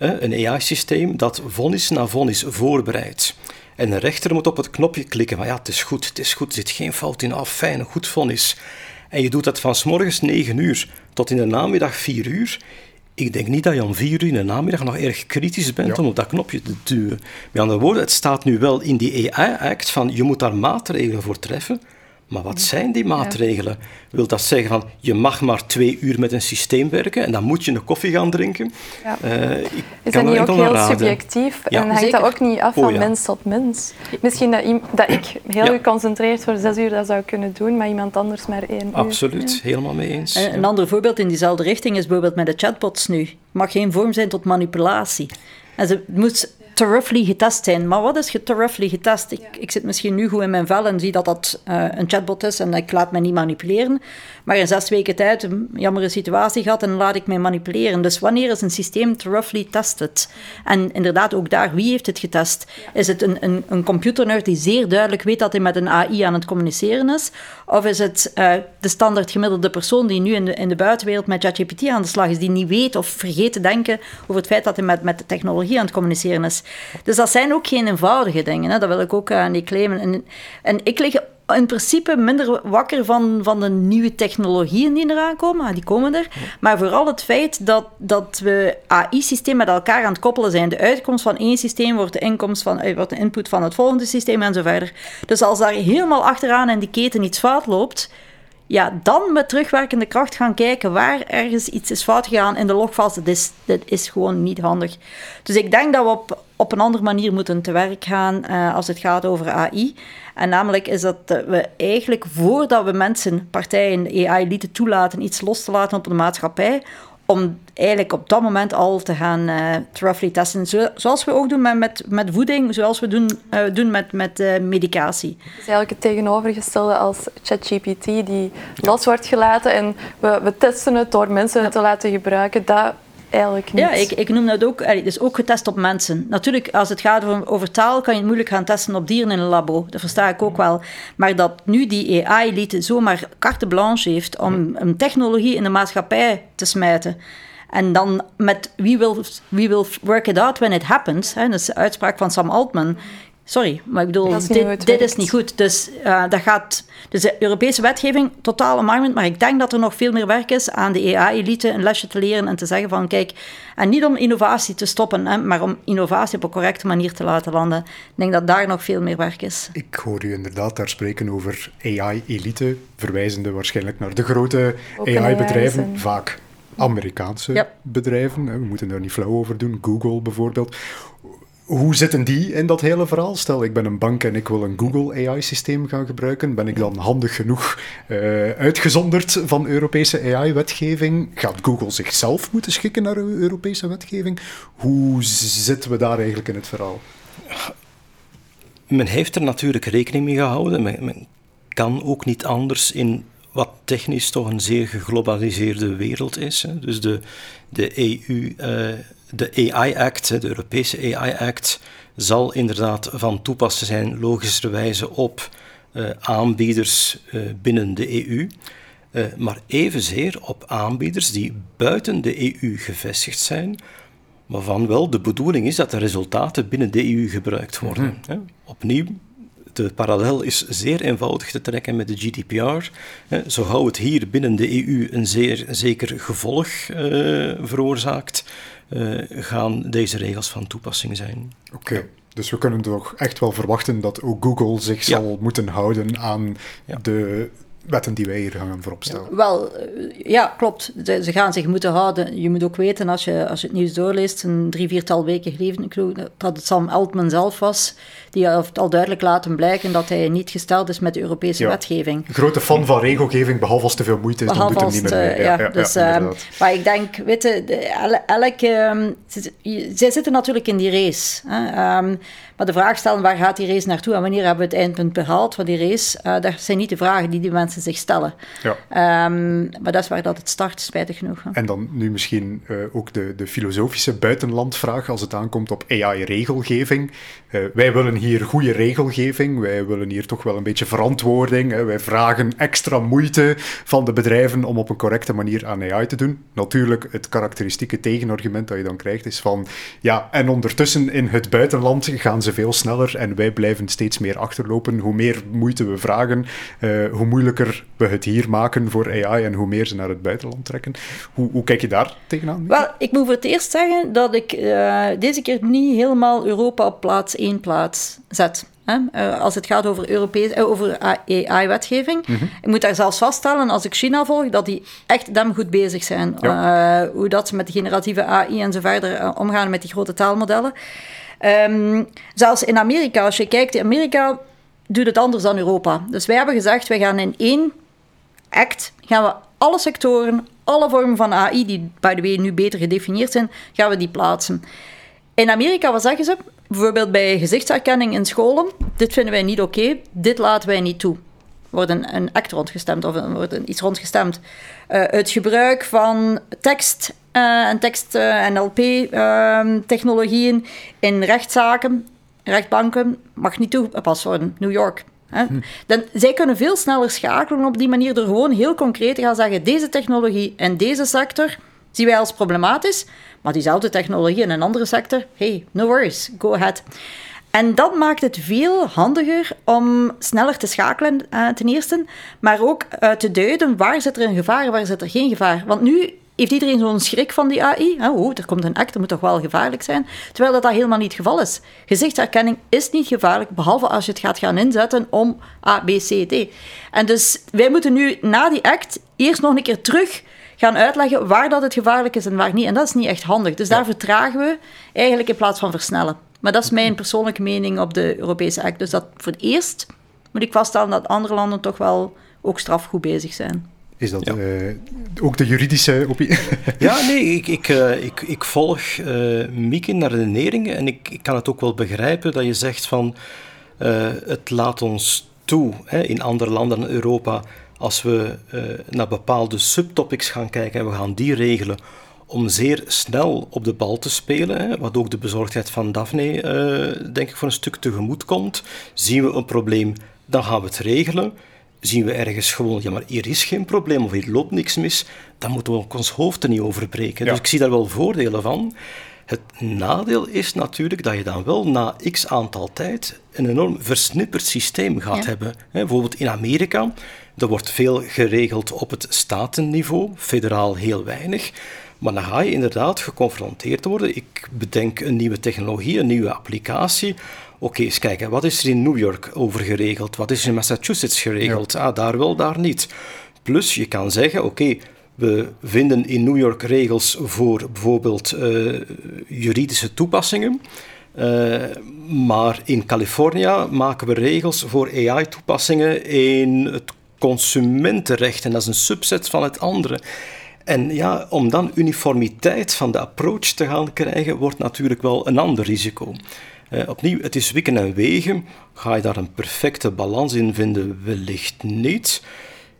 een AI-systeem dat vonnis na vonnis voorbereidt. En een rechter moet op het knopje klikken van ja, het is goed, het is goed, er zit geen fout in, af, fijn, goed vonnis. En je doet dat van s morgens 9 uur tot in de namiddag 4 uur. Ik denk niet dat je om 4 uur in de namiddag nog erg kritisch bent om op dat knopje te duwen. Met andere woorden, het staat nu wel in die AI-act van je moet daar maatregelen voor treffen. Maar wat zijn die maatregelen? Wil dat zeggen van je mag maar twee uur met een systeem werken en dan moet je een koffie gaan drinken? Ja. Uh, is dat niet ook heel subjectief en hangt dat ook niet af van oh, mens tot mens? Misschien dat, dat ik heel geconcentreerd voor zes uur dat zou kunnen doen, maar iemand anders maar één uur. Absoluut, helemaal mee eens. En een ander voorbeeld in diezelfde richting is bijvoorbeeld met de chatbots nu. Het mag geen vorm zijn tot manipulatie. En ze moet te roughly getest zijn. Maar wat is te roughly getest? Ik, ik zit misschien nu goed in mijn vel en zie dat dat uh, een chatbot is en ik laat me niet manipuleren. Maar in zes weken tijd een jammere situatie gehad en laat ik mij manipuleren. Dus wanneer is een systeem te roughly tested? En inderdaad, ook daar, wie heeft het getest? Is het een, een, een computernerd die zeer duidelijk weet dat hij met een AI aan het communiceren is? Of is het uh, de standaard gemiddelde persoon die nu in de, in de buitenwereld met ChatGPT aan de slag is, die niet weet of vergeet te denken over het feit dat hij met, met de technologie aan het communiceren is? Dus dat zijn ook geen eenvoudige dingen, hè? dat wil ik ook aan die claimen. En, en ik lig in principe minder wakker van, van de nieuwe technologieën die eraan komen. Ah, die komen er. Maar vooral het feit dat, dat we AI-systeem met elkaar aan het koppelen zijn. De uitkomst van één systeem wordt de, inkomst van, eh, wordt de input van het volgende systeem en zo verder. Dus als daar helemaal achteraan in die keten iets fout loopt, ja, dan met terugwerkende kracht gaan kijken waar ergens iets is fout gegaan in de logfase, dat is, is gewoon niet handig. Dus ik denk dat we op, op een andere manier moeten te werk gaan uh, als het gaat over AI. En namelijk is dat we eigenlijk voordat we mensen, partijen, AI lieten toelaten iets los te laten op de maatschappij, om eigenlijk op dat moment al te gaan uh, roughly testen. Zo, zoals we ook doen met, met, met voeding, zoals we doen, uh, doen met, met uh, medicatie. Het is eigenlijk het tegenovergestelde als ChatGPT, die los wordt gelaten en we, we testen het door mensen het te laten gebruiken. Dat eigenlijk niet. Ja, ik, ik noem dat ook, het is ook getest op mensen. Natuurlijk, als het gaat over, over, taal, kan je het moeilijk gaan testen op dieren in een labo. Dat versta ik ook wel. Maar dat nu die AI-elite zomaar carte blanche heeft om een technologie in de maatschappij te smijten. En dan met wie will, we will work it out when it happens. Hè, dat is de uitspraak van Sam Altman. Sorry, maar ik bedoel, dit, dit is niet goed. Dus, uh, dat gaat, dus de Europese wetgeving, totaal alignment, maar ik denk dat er nog veel meer werk is aan de EA-elite een lesje te leren en te zeggen van, kijk, en niet om innovatie te stoppen, hè, maar om innovatie op een correcte manier te laten landen. Ik denk dat daar nog veel meer werk is. Ik hoor u inderdaad daar spreken over AI-elite, verwijzende waarschijnlijk naar de grote AI-bedrijven, vaak Amerikaanse bedrijven. We moeten daar niet flauw over doen. Google bijvoorbeeld. Hoe zitten die in dat hele verhaal? Stel, ik ben een bank en ik wil een Google AI-systeem gaan gebruiken. Ben ik dan handig genoeg uh, uitgezonderd van Europese AI-wetgeving? Gaat Google zichzelf moeten schikken naar Europese wetgeving? Hoe zitten we daar eigenlijk in het verhaal? Men heeft er natuurlijk rekening mee gehouden. Men, men kan ook niet anders in wat technisch toch een zeer geglobaliseerde wereld is. Hè. Dus de, de EU, uh, de AI Act, de Europese AI Act, zal inderdaad van toepassen zijn, logischerwijze, op uh, aanbieders uh, binnen de EU. Uh, maar evenzeer op aanbieders die buiten de EU gevestigd zijn, waarvan wel de bedoeling is dat de resultaten binnen de EU gebruikt worden. Mm Opnieuw, de parallel is zeer eenvoudig te trekken met de GDPR. Zo houdt het hier binnen de EU een zeer zeker gevolg uh, veroorzaakt, gaan deze regels van toepassing zijn. Oké. Dus we kunnen toch echt wel verwachten dat ook Google zich ja. zal moeten houden aan ja. de wetten die wij hier gaan vooropstellen. Ja, wel, eh, ja, klopt. Ze, ze, gaan zich moeten houden. Je moet ook weten, als je, als je het nieuws doorleest, een drie, viertal weken geleden, ik geloof dat het Sam Altman zelf was, die heeft al duidelijk laten blijken dat hij niet gesteld is met de Europese ja. wetgeving. Grote fan van regelgeving, behalve als te veel moeite is, behalve dan doet hij niet meer mee. Ja, ja, dus, um, maar ik denk, weet je, elke... Um, zij zitten natuurlijk in die race. Hè. Um, maar de vraag stellen, waar gaat die race naartoe en wanneer hebben we het eindpunt behaald van die race, uh, dat zijn niet de vragen die die mensen zich stellen. Ja. Um, maar dat is waar dat het start, spijtig genoeg. Hè. En dan nu misschien uh, ook de, de filosofische buitenlandvraag als het aankomt op AI-regelgeving. Uh, wij willen hier goede regelgeving, wij willen hier toch wel een beetje verantwoording. Hè. Wij vragen extra moeite van de bedrijven om op een correcte manier aan AI te doen. Natuurlijk, het karakteristieke tegenargument dat je dan krijgt is van, ja, en ondertussen in het buitenland gaan ze veel sneller en wij blijven steeds meer achterlopen. Hoe meer moeite we vragen, uh, hoe moeilijker we het hier maken voor AI en hoe meer ze naar het buitenland trekken. Hoe, hoe kijk je daar tegenaan? Wel, ik moet voor het eerst zeggen dat ik uh, deze keer niet helemaal Europa op plaats 1 plaats zet. Uh, als het gaat over, Europees, uh, over AI-wetgeving. Mm -hmm. Ik moet daar zelfs vaststellen, als ik China volg, dat die echt dem goed bezig zijn. Ja. Uh, hoe dat ze met de generatieve AI en zo verder omgaan met die grote taalmodellen. Um, zelfs in Amerika, als je kijkt, Amerika doet het anders dan Europa. Dus wij hebben gezegd, wij gaan in één act, gaan we alle sectoren, alle vormen van AI, die by the way nu beter gedefinieerd zijn, gaan we die plaatsen. In Amerika, wat zeggen ze? Bijvoorbeeld bij gezichtsherkenning in scholen. Dit vinden wij niet oké, dit laten wij niet toe. Wordt een, een act rondgestemd of er wordt iets rondgestemd. Uh, het gebruik van tekst uh, en tekst-NLP-technologieën ehm, in rechtszaken, rechtbanken, mag niet toegepast worden. New York. Hè? Hm. Dan, zij kunnen veel sneller schakelen op die manier door gewoon heel concreet te gaan zeggen: deze technologie in deze sector zien wij als problematisch, maar diezelfde technologie in een andere sector, hey, no worries, go ahead. En dat maakt het veel handiger om sneller te schakelen, uh, ten eerste, maar ook uh, te duiden waar zit er een gevaar, waar zit er geen gevaar. Want nu heeft iedereen zo'n schrik van die AI. Oh, er komt een act, dat moet toch wel gevaarlijk zijn? Terwijl dat, dat helemaal niet het geval is. Gezichtsherkenning is niet gevaarlijk, behalve als je het gaat gaan inzetten om A, B, C, D. En dus wij moeten nu na die act eerst nog een keer terug gaan uitleggen waar dat het gevaarlijk is en waar niet. En dat is niet echt handig. Dus daar vertragen we eigenlijk in plaats van versnellen. Maar dat is mijn persoonlijke mening op de Europese act. Dus dat voor het eerst moet ik vaststellen dat andere landen toch wel ook strafgoed bezig zijn. Is dat uh, ook de juridische opinie? ja, nee, ik, ik, uh, ik, ik volg uh, Mieke naar redenering en ik, ik kan het ook wel begrijpen dat je zegt van het laat ons toe hè, in andere landen in Europa als we naar bepaalde subtopics gaan kijken en we gaan die regelen om zeer snel op de bal te spelen, hè, wat ook de bezorgdheid van Daphne denk ik voor een stuk tegemoet komt, zien we een probleem, dan gaan we het regelen zien we ergens gewoon, ja, maar hier is geen probleem of hier loopt niks mis, dan moeten we ook ons hoofd er niet over breken. Dus ik zie daar wel voordelen van. Het nadeel is natuurlijk dat je dan wel na x aantal tijd een enorm versnipperd systeem gaat hebben. bijvoorbeeld in Amerika, er wordt veel geregeld op het statenniveau, federaal heel weinig. Maar dan ga je inderdaad geconfronteerd worden. Ik bedenk een nieuwe technologie, een nieuwe applicatie Oké, eens kijken, wat is er in New York over geregeld? Wat is er in Massachusetts geregeld? Ah, daar wel, daar niet. Plus, je kan zeggen, oké, we vinden in New York regels voor bijvoorbeeld uh, juridische toepassingen. Uh, maar in Californië maken we regels voor AI-toepassingen in het consumentenrecht. En dat is een subset van het andere. En ja, om dan uniformiteit van de approach te gaan krijgen, wordt natuurlijk wel een ander risico. Uh, opnieuw, het is wikken en wegen. Ga je daar een perfecte balans in vinden? Wellicht niet.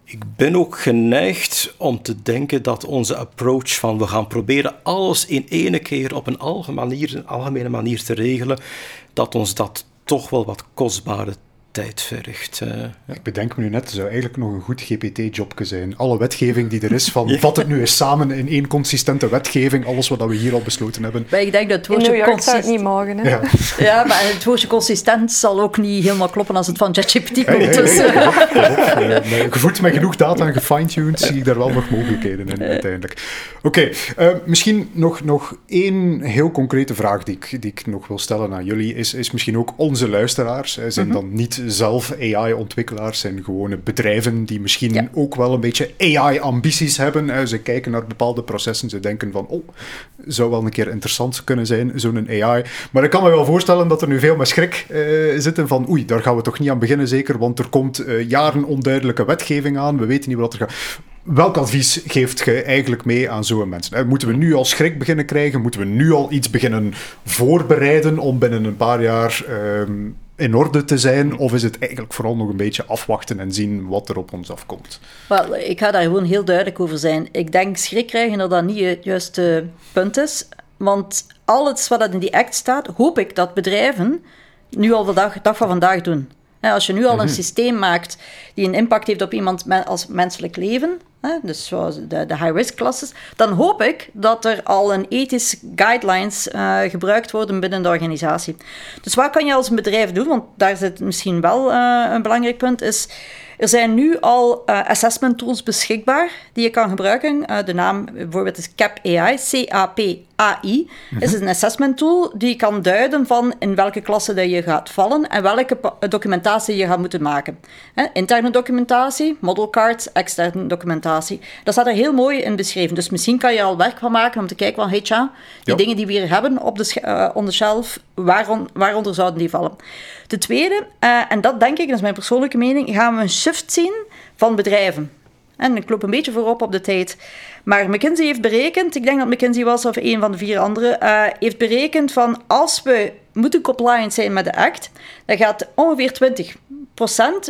Ik ben ook geneigd om te denken dat onze approach van we gaan proberen alles in ene keer op een algemene manier, een algemene manier te regelen, dat ons dat toch wel wat kostbare tijd vergt. Uh, Ik bedenk me nu net, het zou eigenlijk nog een goed GPT-jobje zijn. Alle wetgeving die er is, van vat het nu eens samen in één consistente wetgeving, alles wat we hier al besloten hebben. Maar ik denk dat het woordje consistent... niet mogen, hè? Ja. ja. maar het woordje consistent zal ook niet helemaal kloppen als het van ChatGPT komt. Hey, dus. hey, gevoed met genoeg data en gefine-tuned zie ik daar wel nog mogelijkheden in uiteindelijk. Oké, okay, uh, misschien nog, nog één heel concrete vraag die ik, die ik nog wil stellen aan jullie, is, is misschien ook onze luisteraars, zijn mm -hmm. dan niet zelf AI-ontwikkelaars, zijn gewone bedrijven die misschien ook wel een beetje AI-ambities hebben. Ze kijken naar bepaalde processen, ze denken van, oh, zou wel een keer interessant kunnen zijn, zo'n AI. Maar ik kan me wel voorstellen dat er nu veel met schrik uh, zitten van, oei, daar gaan we toch niet aan beginnen zeker, want er komt uh, jaren onduidelijke wetgeving aan, we weten niet wat er gaat welk advies geeft je eigenlijk mee aan zo'n mensen? Moeten we nu al schrik beginnen krijgen? Moeten we nu al iets beginnen voorbereiden om binnen een paar jaar um, in orde te zijn? Of is het eigenlijk vooral nog een beetje afwachten en zien wat er op ons afkomt? Wel, ik ga daar gewoon heel duidelijk over zijn. Ik denk schrik krijgen dat dat niet het juiste punt is. Want alles wat in die act staat, hoop ik dat bedrijven nu al de dag, dag van vandaag doen. Als je nu al een mhm. systeem maakt die een impact heeft op iemand als menselijk leven, dus de, de high-risk klasses, dan hoop ik dat er al een ethische guidelines uh, gebruikt worden binnen de organisatie. Dus wat kan je als bedrijf doen? Want daar zit misschien wel uh, een belangrijk punt, is er zijn nu al uh, assessment tools beschikbaar die je kan gebruiken. Uh, de naam bijvoorbeeld is CAP AI, C-A-P-A-I. Mm is een assessment tool die kan duiden van in welke klasse dat je gaat vallen en welke documentatie je gaat moeten maken. Hè, interne documentatie, model cards, externe documentatie. Dat staat er heel mooi in beschreven. Dus misschien kan je al werk van maken om te kijken van, hey tja, die dingen die we hier hebben op de, uh, on the shelf, waaronder zouden die vallen? De tweede, uh, en dat denk ik, dat is mijn persoonlijke mening, gaan we een shift zien van bedrijven. En ik loop een beetje voorop op de tijd. Maar McKinsey heeft berekend, ik denk dat McKinsey was of een van de vier anderen, uh, heeft berekend van als we moeten compliant zijn met de act, dan gaat ongeveer 20%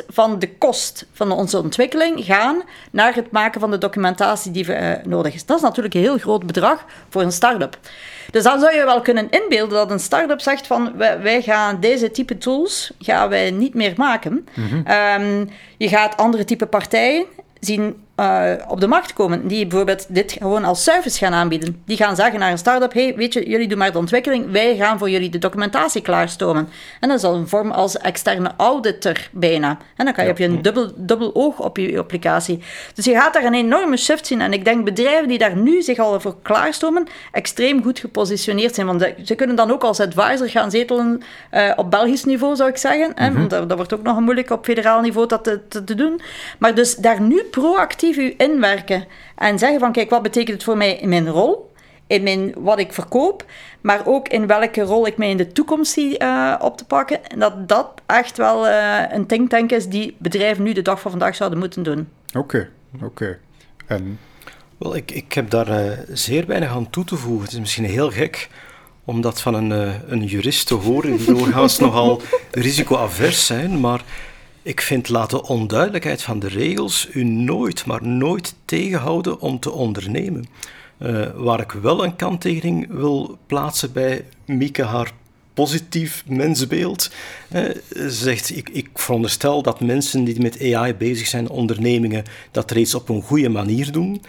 van de kost van onze ontwikkeling gaan naar het maken van de documentatie die uh, nodig is. Dat is natuurlijk een heel groot bedrag voor een start-up. Dus dan zou je wel kunnen inbeelden dat een start-up zegt van wij, gaan deze type tools gaan wij niet meer maken. Mm je gaat andere type partijen zien uh, op de markt komen, die bijvoorbeeld dit gewoon als service gaan aanbieden. Die gaan zeggen naar een start-up, hey, weet je, jullie doen maar de ontwikkeling, wij gaan voor jullie de documentatie klaarstomen. En dat is al een vorm als externe auditor bijna. En dan kan je, ja. heb je een dubbel, dubbel oog op je, applicatie. Dus je gaat daar een enorme shift zien. En ik denk bedrijven die daar nu zich al voor klaarstomen, extreem goed gepositioneerd zijn. Want ze kunnen dan ook als advisor gaan zetelen uh, op Belgisch niveau, zou ik zeggen. Mm -hmm. dat, dat, wordt ook nog moeilijk op federaal niveau dat te, te, te doen. Maar dus daar nu proactief u inwerken en zeggen van kijk, wat betekent het voor mij in mijn rol, in mijn, wat ik verkoop, maar ook in welke rol ik mij in de toekomst zie uh, op te pakken. En dat dat echt wel uh, een think tank is die bedrijven nu de dag van vandaag zouden moeten doen. Oké, okay, oké. Okay. En... Wel, ik, ik heb daar uh, zeer weinig aan toe te voegen. Het is misschien heel gek om dat van een, een jurist te horen, die doorgaans nogal risicoavers zijn, maar ik vind laat de onduidelijkheid van de regels u nooit, maar nooit tegenhouden om te ondernemen. Uh, waar ik wel een kanttekening wil plaatsen bij Mieke, haar positief mensbeeld. Uh, zegt, ik, ik veronderstel dat mensen die met AI bezig zijn, ondernemingen, dat reeds op een goede manier doen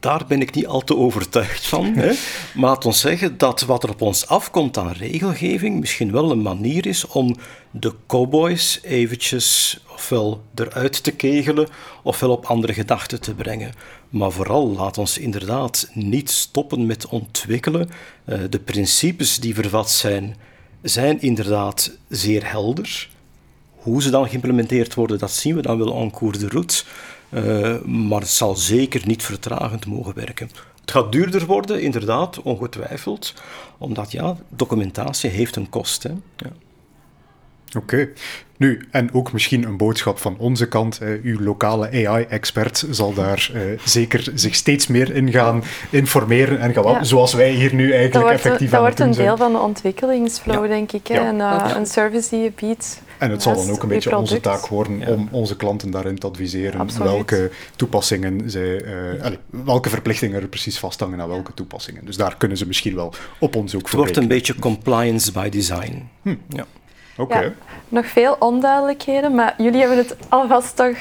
daar ben ik niet al te overtuigd van. Hè. Maar laat ons zeggen dat wat er op ons afkomt aan regelgeving misschien wel een manier is om de cowboys eventjes ofwel eruit te kegelen ofwel op andere gedachten te brengen. Maar vooral laat ons inderdaad niet stoppen met ontwikkelen. Uh, de principes die vervat zijn, zijn inderdaad zeer helder. Hoe ze dan geïmplementeerd worden, dat zien we dan wel en cours de route. Uh, maar het zal zeker niet vertragend mogen werken. Het gaat duurder worden, inderdaad, ongetwijfeld, omdat ja, documentatie heeft een kost. Hè. Ja. Oké. Okay. Nu, en ook misschien een boodschap van onze kant. Uh, uw lokale AI-expert zal daar uh, zeker zich steeds meer in gaan informeren en gaan, ja. zoals wij hier nu eigenlijk effectief aan het doen zijn. Dat wordt een deel van de ontwikkelingsflow, ja. denk ik. Hè? En, uh, een service die je biedt. En het zal dan ook een beetje onze taak worden om onze klanten daarin te adviseren Absoluut. welke toepassingen zij, allez, welke verplichtingen er precies vasthangen aan welke toepassingen. Dus daar kunnen ze misschien wel op ons ook voor Het wordt een beetje compliance by design. Hm. Ja. Okay. Ja, nog veel onduidelijkheden, maar jullie hebben het alvast toch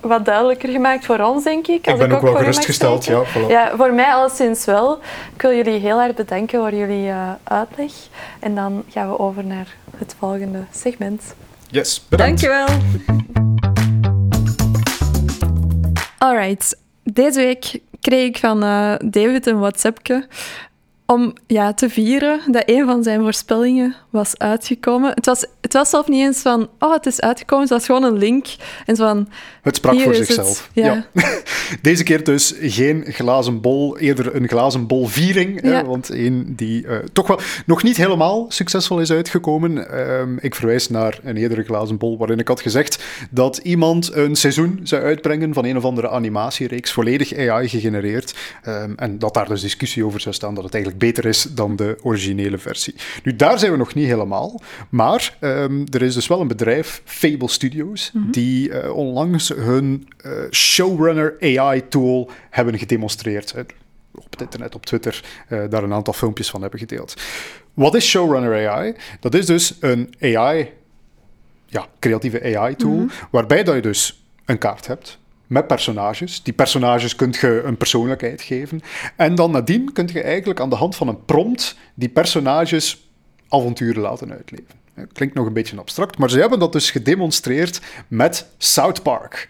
wat duidelijker gemaakt voor ons, denk ik. Als ik ben ik ook, wel gerustgesteld, ja, voilà. ja. Voor mij alleszins wel. Ik wil jullie heel erg bedanken voor jullie uh, uitleg. En dan gaan we over naar het volgende segment. Yes, bedankt. Dankjewel. Alright. Deze week kreeg ik van uh, David een WhatsAppje om ja, te vieren dat een van zijn voorspellingen was uitgekomen. Het was, het was zelf niet eens van, oh, het is uitgekomen. Het was gewoon een link. En zo van, het sprak voor zichzelf. Ja. Ja. Deze keer dus geen glazen bol, eerder een glazen bol viering. Ja. Hè, want een die uh, toch wel nog niet helemaal succesvol is uitgekomen. Um, ik verwijs naar een eerdere glazen bol waarin ik had gezegd dat iemand een seizoen zou uitbrengen van een of andere animatiereeks, volledig AI gegenereerd. Um, en dat daar dus discussie over zou staan dat het eigenlijk beter is dan de originele versie. Nu, daar zijn we nog niet helemaal. Maar um, er is dus wel een bedrijf, Fable Studios, mm -hmm. die uh, onlangs hun uh, Showrunner AI-tool hebben gedemonstreerd. Op het internet, op Twitter, uh, daar een aantal filmpjes van hebben gedeeld. Wat is Showrunner AI? Dat is dus een AI, ja, creatieve AI-tool, mm -hmm. waarbij dat je dus een kaart hebt met personages. Die personages kun je een persoonlijkheid geven. En dan nadien kun je eigenlijk aan de hand van een prompt die personages avonturen laten uitleven. Klinkt nog een beetje abstract, maar ze hebben dat dus gedemonstreerd met South Park.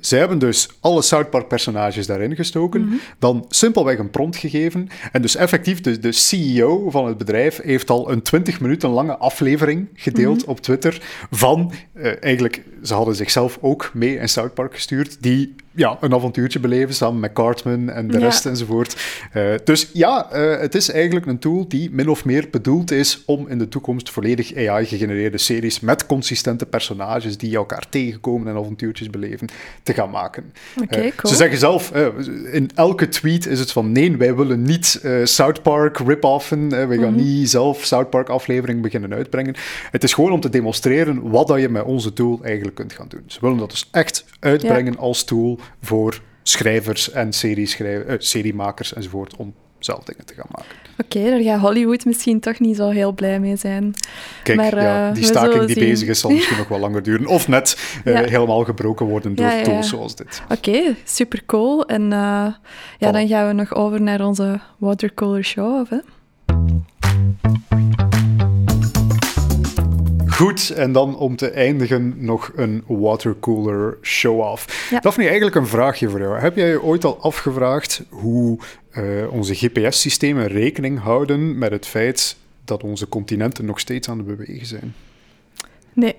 Ze hebben dus alle South Park-personages daarin gestoken, mm -hmm. dan simpelweg een prompt gegeven. En dus effectief, de, de CEO van het bedrijf heeft al een 20 minuten lange aflevering gedeeld mm -hmm. op Twitter van, uh, eigenlijk, ze hadden zichzelf ook mee in South Park gestuurd, die ja, een avontuurtje beleven samen met Cartman en de Ja. rest enzovoort. Uh, dus ja, uh, het is eigenlijk een tool die min of meer bedoeld is om in de toekomst volledig AI-gegenereerde series met consistente personages die elkaar tegenkomen en avontuurtjes beleven, te gaan maken. Eh. Ze zeggen zelf, eh, in elke tweet is het van nee, wij willen niet eh, South Park rip-offen, wij gaan niet zelf South Park aflevering beginnen uitbrengen. Het is gewoon om te demonstreren wat dat je met onze tool eigenlijk kunt gaan doen. Ze willen dat dus echt uitbrengen als tool voor schrijvers en seriemakers enzovoort, om zelf dingen te gaan maken. Oké, daar gaat Hollywood misschien toch niet zo heel blij mee zijn. Kijk, Maar, ja, eh, die staking die zien. bezig is, zal misschien nog wel langer duren. Of net eh, helemaal gebroken worden door Ja, tools zoals dit. Oké, super cool. En eh, ja, Voilà. dan gaan we nog over naar onze watercolor show. Hè? Goed, en dan om te eindigen nog een watercooler show-off. Ja. Daphne, eigenlijk een vraagje voor jou. Heb jij je ooit al afgevraagd hoe eh, onze GPS-systemen rekening houden met het feit dat onze continenten nog steeds aan het bewegen zijn? Nee.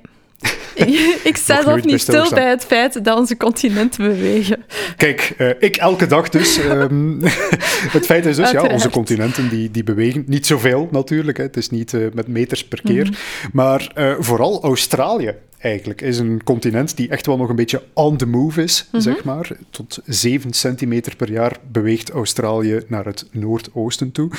ik sta zelf bij niet stil bij het feit dat onze continenten bewegen. Kijk, eh, ik elke dag dus. ehm, het feit is dus, ja, onze continenten die, die bewegen. Niet zoveel natuurlijk, hè. het is niet eh, met meters per keer. Mhm. Maar vooral Australië eigenlijk is een continent die echt wel nog een beetje on the move is, Mhm. zeg maar. Tot 7 centimeter per jaar beweegt Australië naar het noordoosten toe.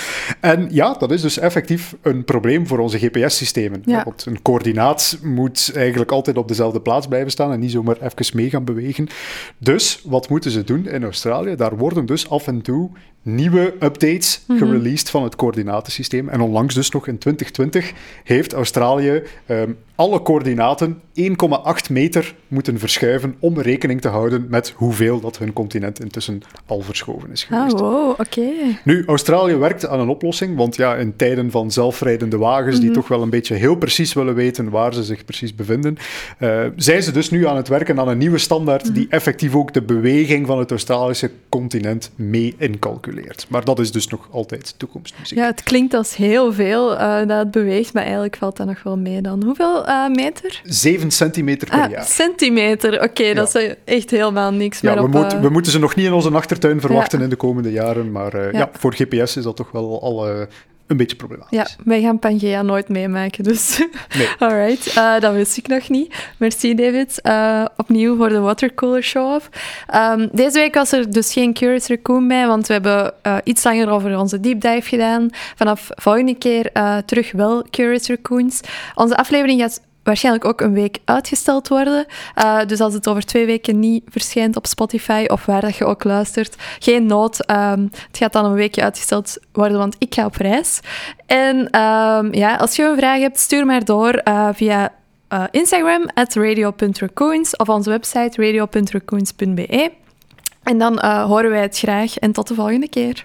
En ja, dat is dus effectief een probleem voor onze GPS-systemen. Ja. Want een coördinaat moet eigenlijk altijd op dezelfde plaats blijven staan en niet zomaar even mee gaan bewegen. Dus wat moeten ze doen in Australië? Daar worden dus af en toe nieuwe updates Mhm. gereleased van het coördinatensysteem. En onlangs dus nog in 2020 heeft Australië ehm, alle coördinaten 1,8 meter moeten verschuiven om rekening te houden met hoeveel dat hun continent intussen al verschoven is Ah, geweest. wow, oké. Nu, Australië werkt aan een oplossing, want ja, in tijden van zelfrijdende wagens die toch wel een beetje heel precies willen weten waar ze zich precies bevinden, eh, zijn ze dus nu aan het werken aan een nieuwe standaard die effectief ook de beweging van het Australische continent mee incalculeert. Maar dat is dus nog altijd toekomstmuziek. Ja, het klinkt als heel veel eh, dat het beweegt, maar eigenlijk valt dat nog wel mee dan. Hoeveel eh, meter? 7 centimeter per Ah, jaar. centimeter. Oké, dat is echt helemaal niks. Ja, maar we, op, eh, we moeten ze nog niet in onze achtertuin verwachten in de komende jaren, maar eh, ja. Voor GPS is dat toch wel al eh, een beetje problematisch. Ja, wij gaan Pangea nooit meemaken, dus... Nee. Alright, eh, dat wist ik nog niet. Merci, David. Opnieuw voor de watercooler show-off. Ehm, deze week was er dus geen Curious Raccoon bij, want we hebben iets langer over onze deep dive gedaan. Vanaf volgende keer terug wel Curious Raccoons. Onze aflevering gaat waarschijnlijk ook een week uitgesteld worden. Eh, dus als het over twee weken niet verschijnt op Spotify of waar dat je ook luistert, geen nood. Ehm, het gaat dan een weekje uitgesteld worden, want ik ga op reis. En ehm, ja, als je een vraag hebt, stuur maar door eh, via eh, Instagram, at of onze website radio.raccoons.be. En dan horen wij het graag en tot de volgende keer.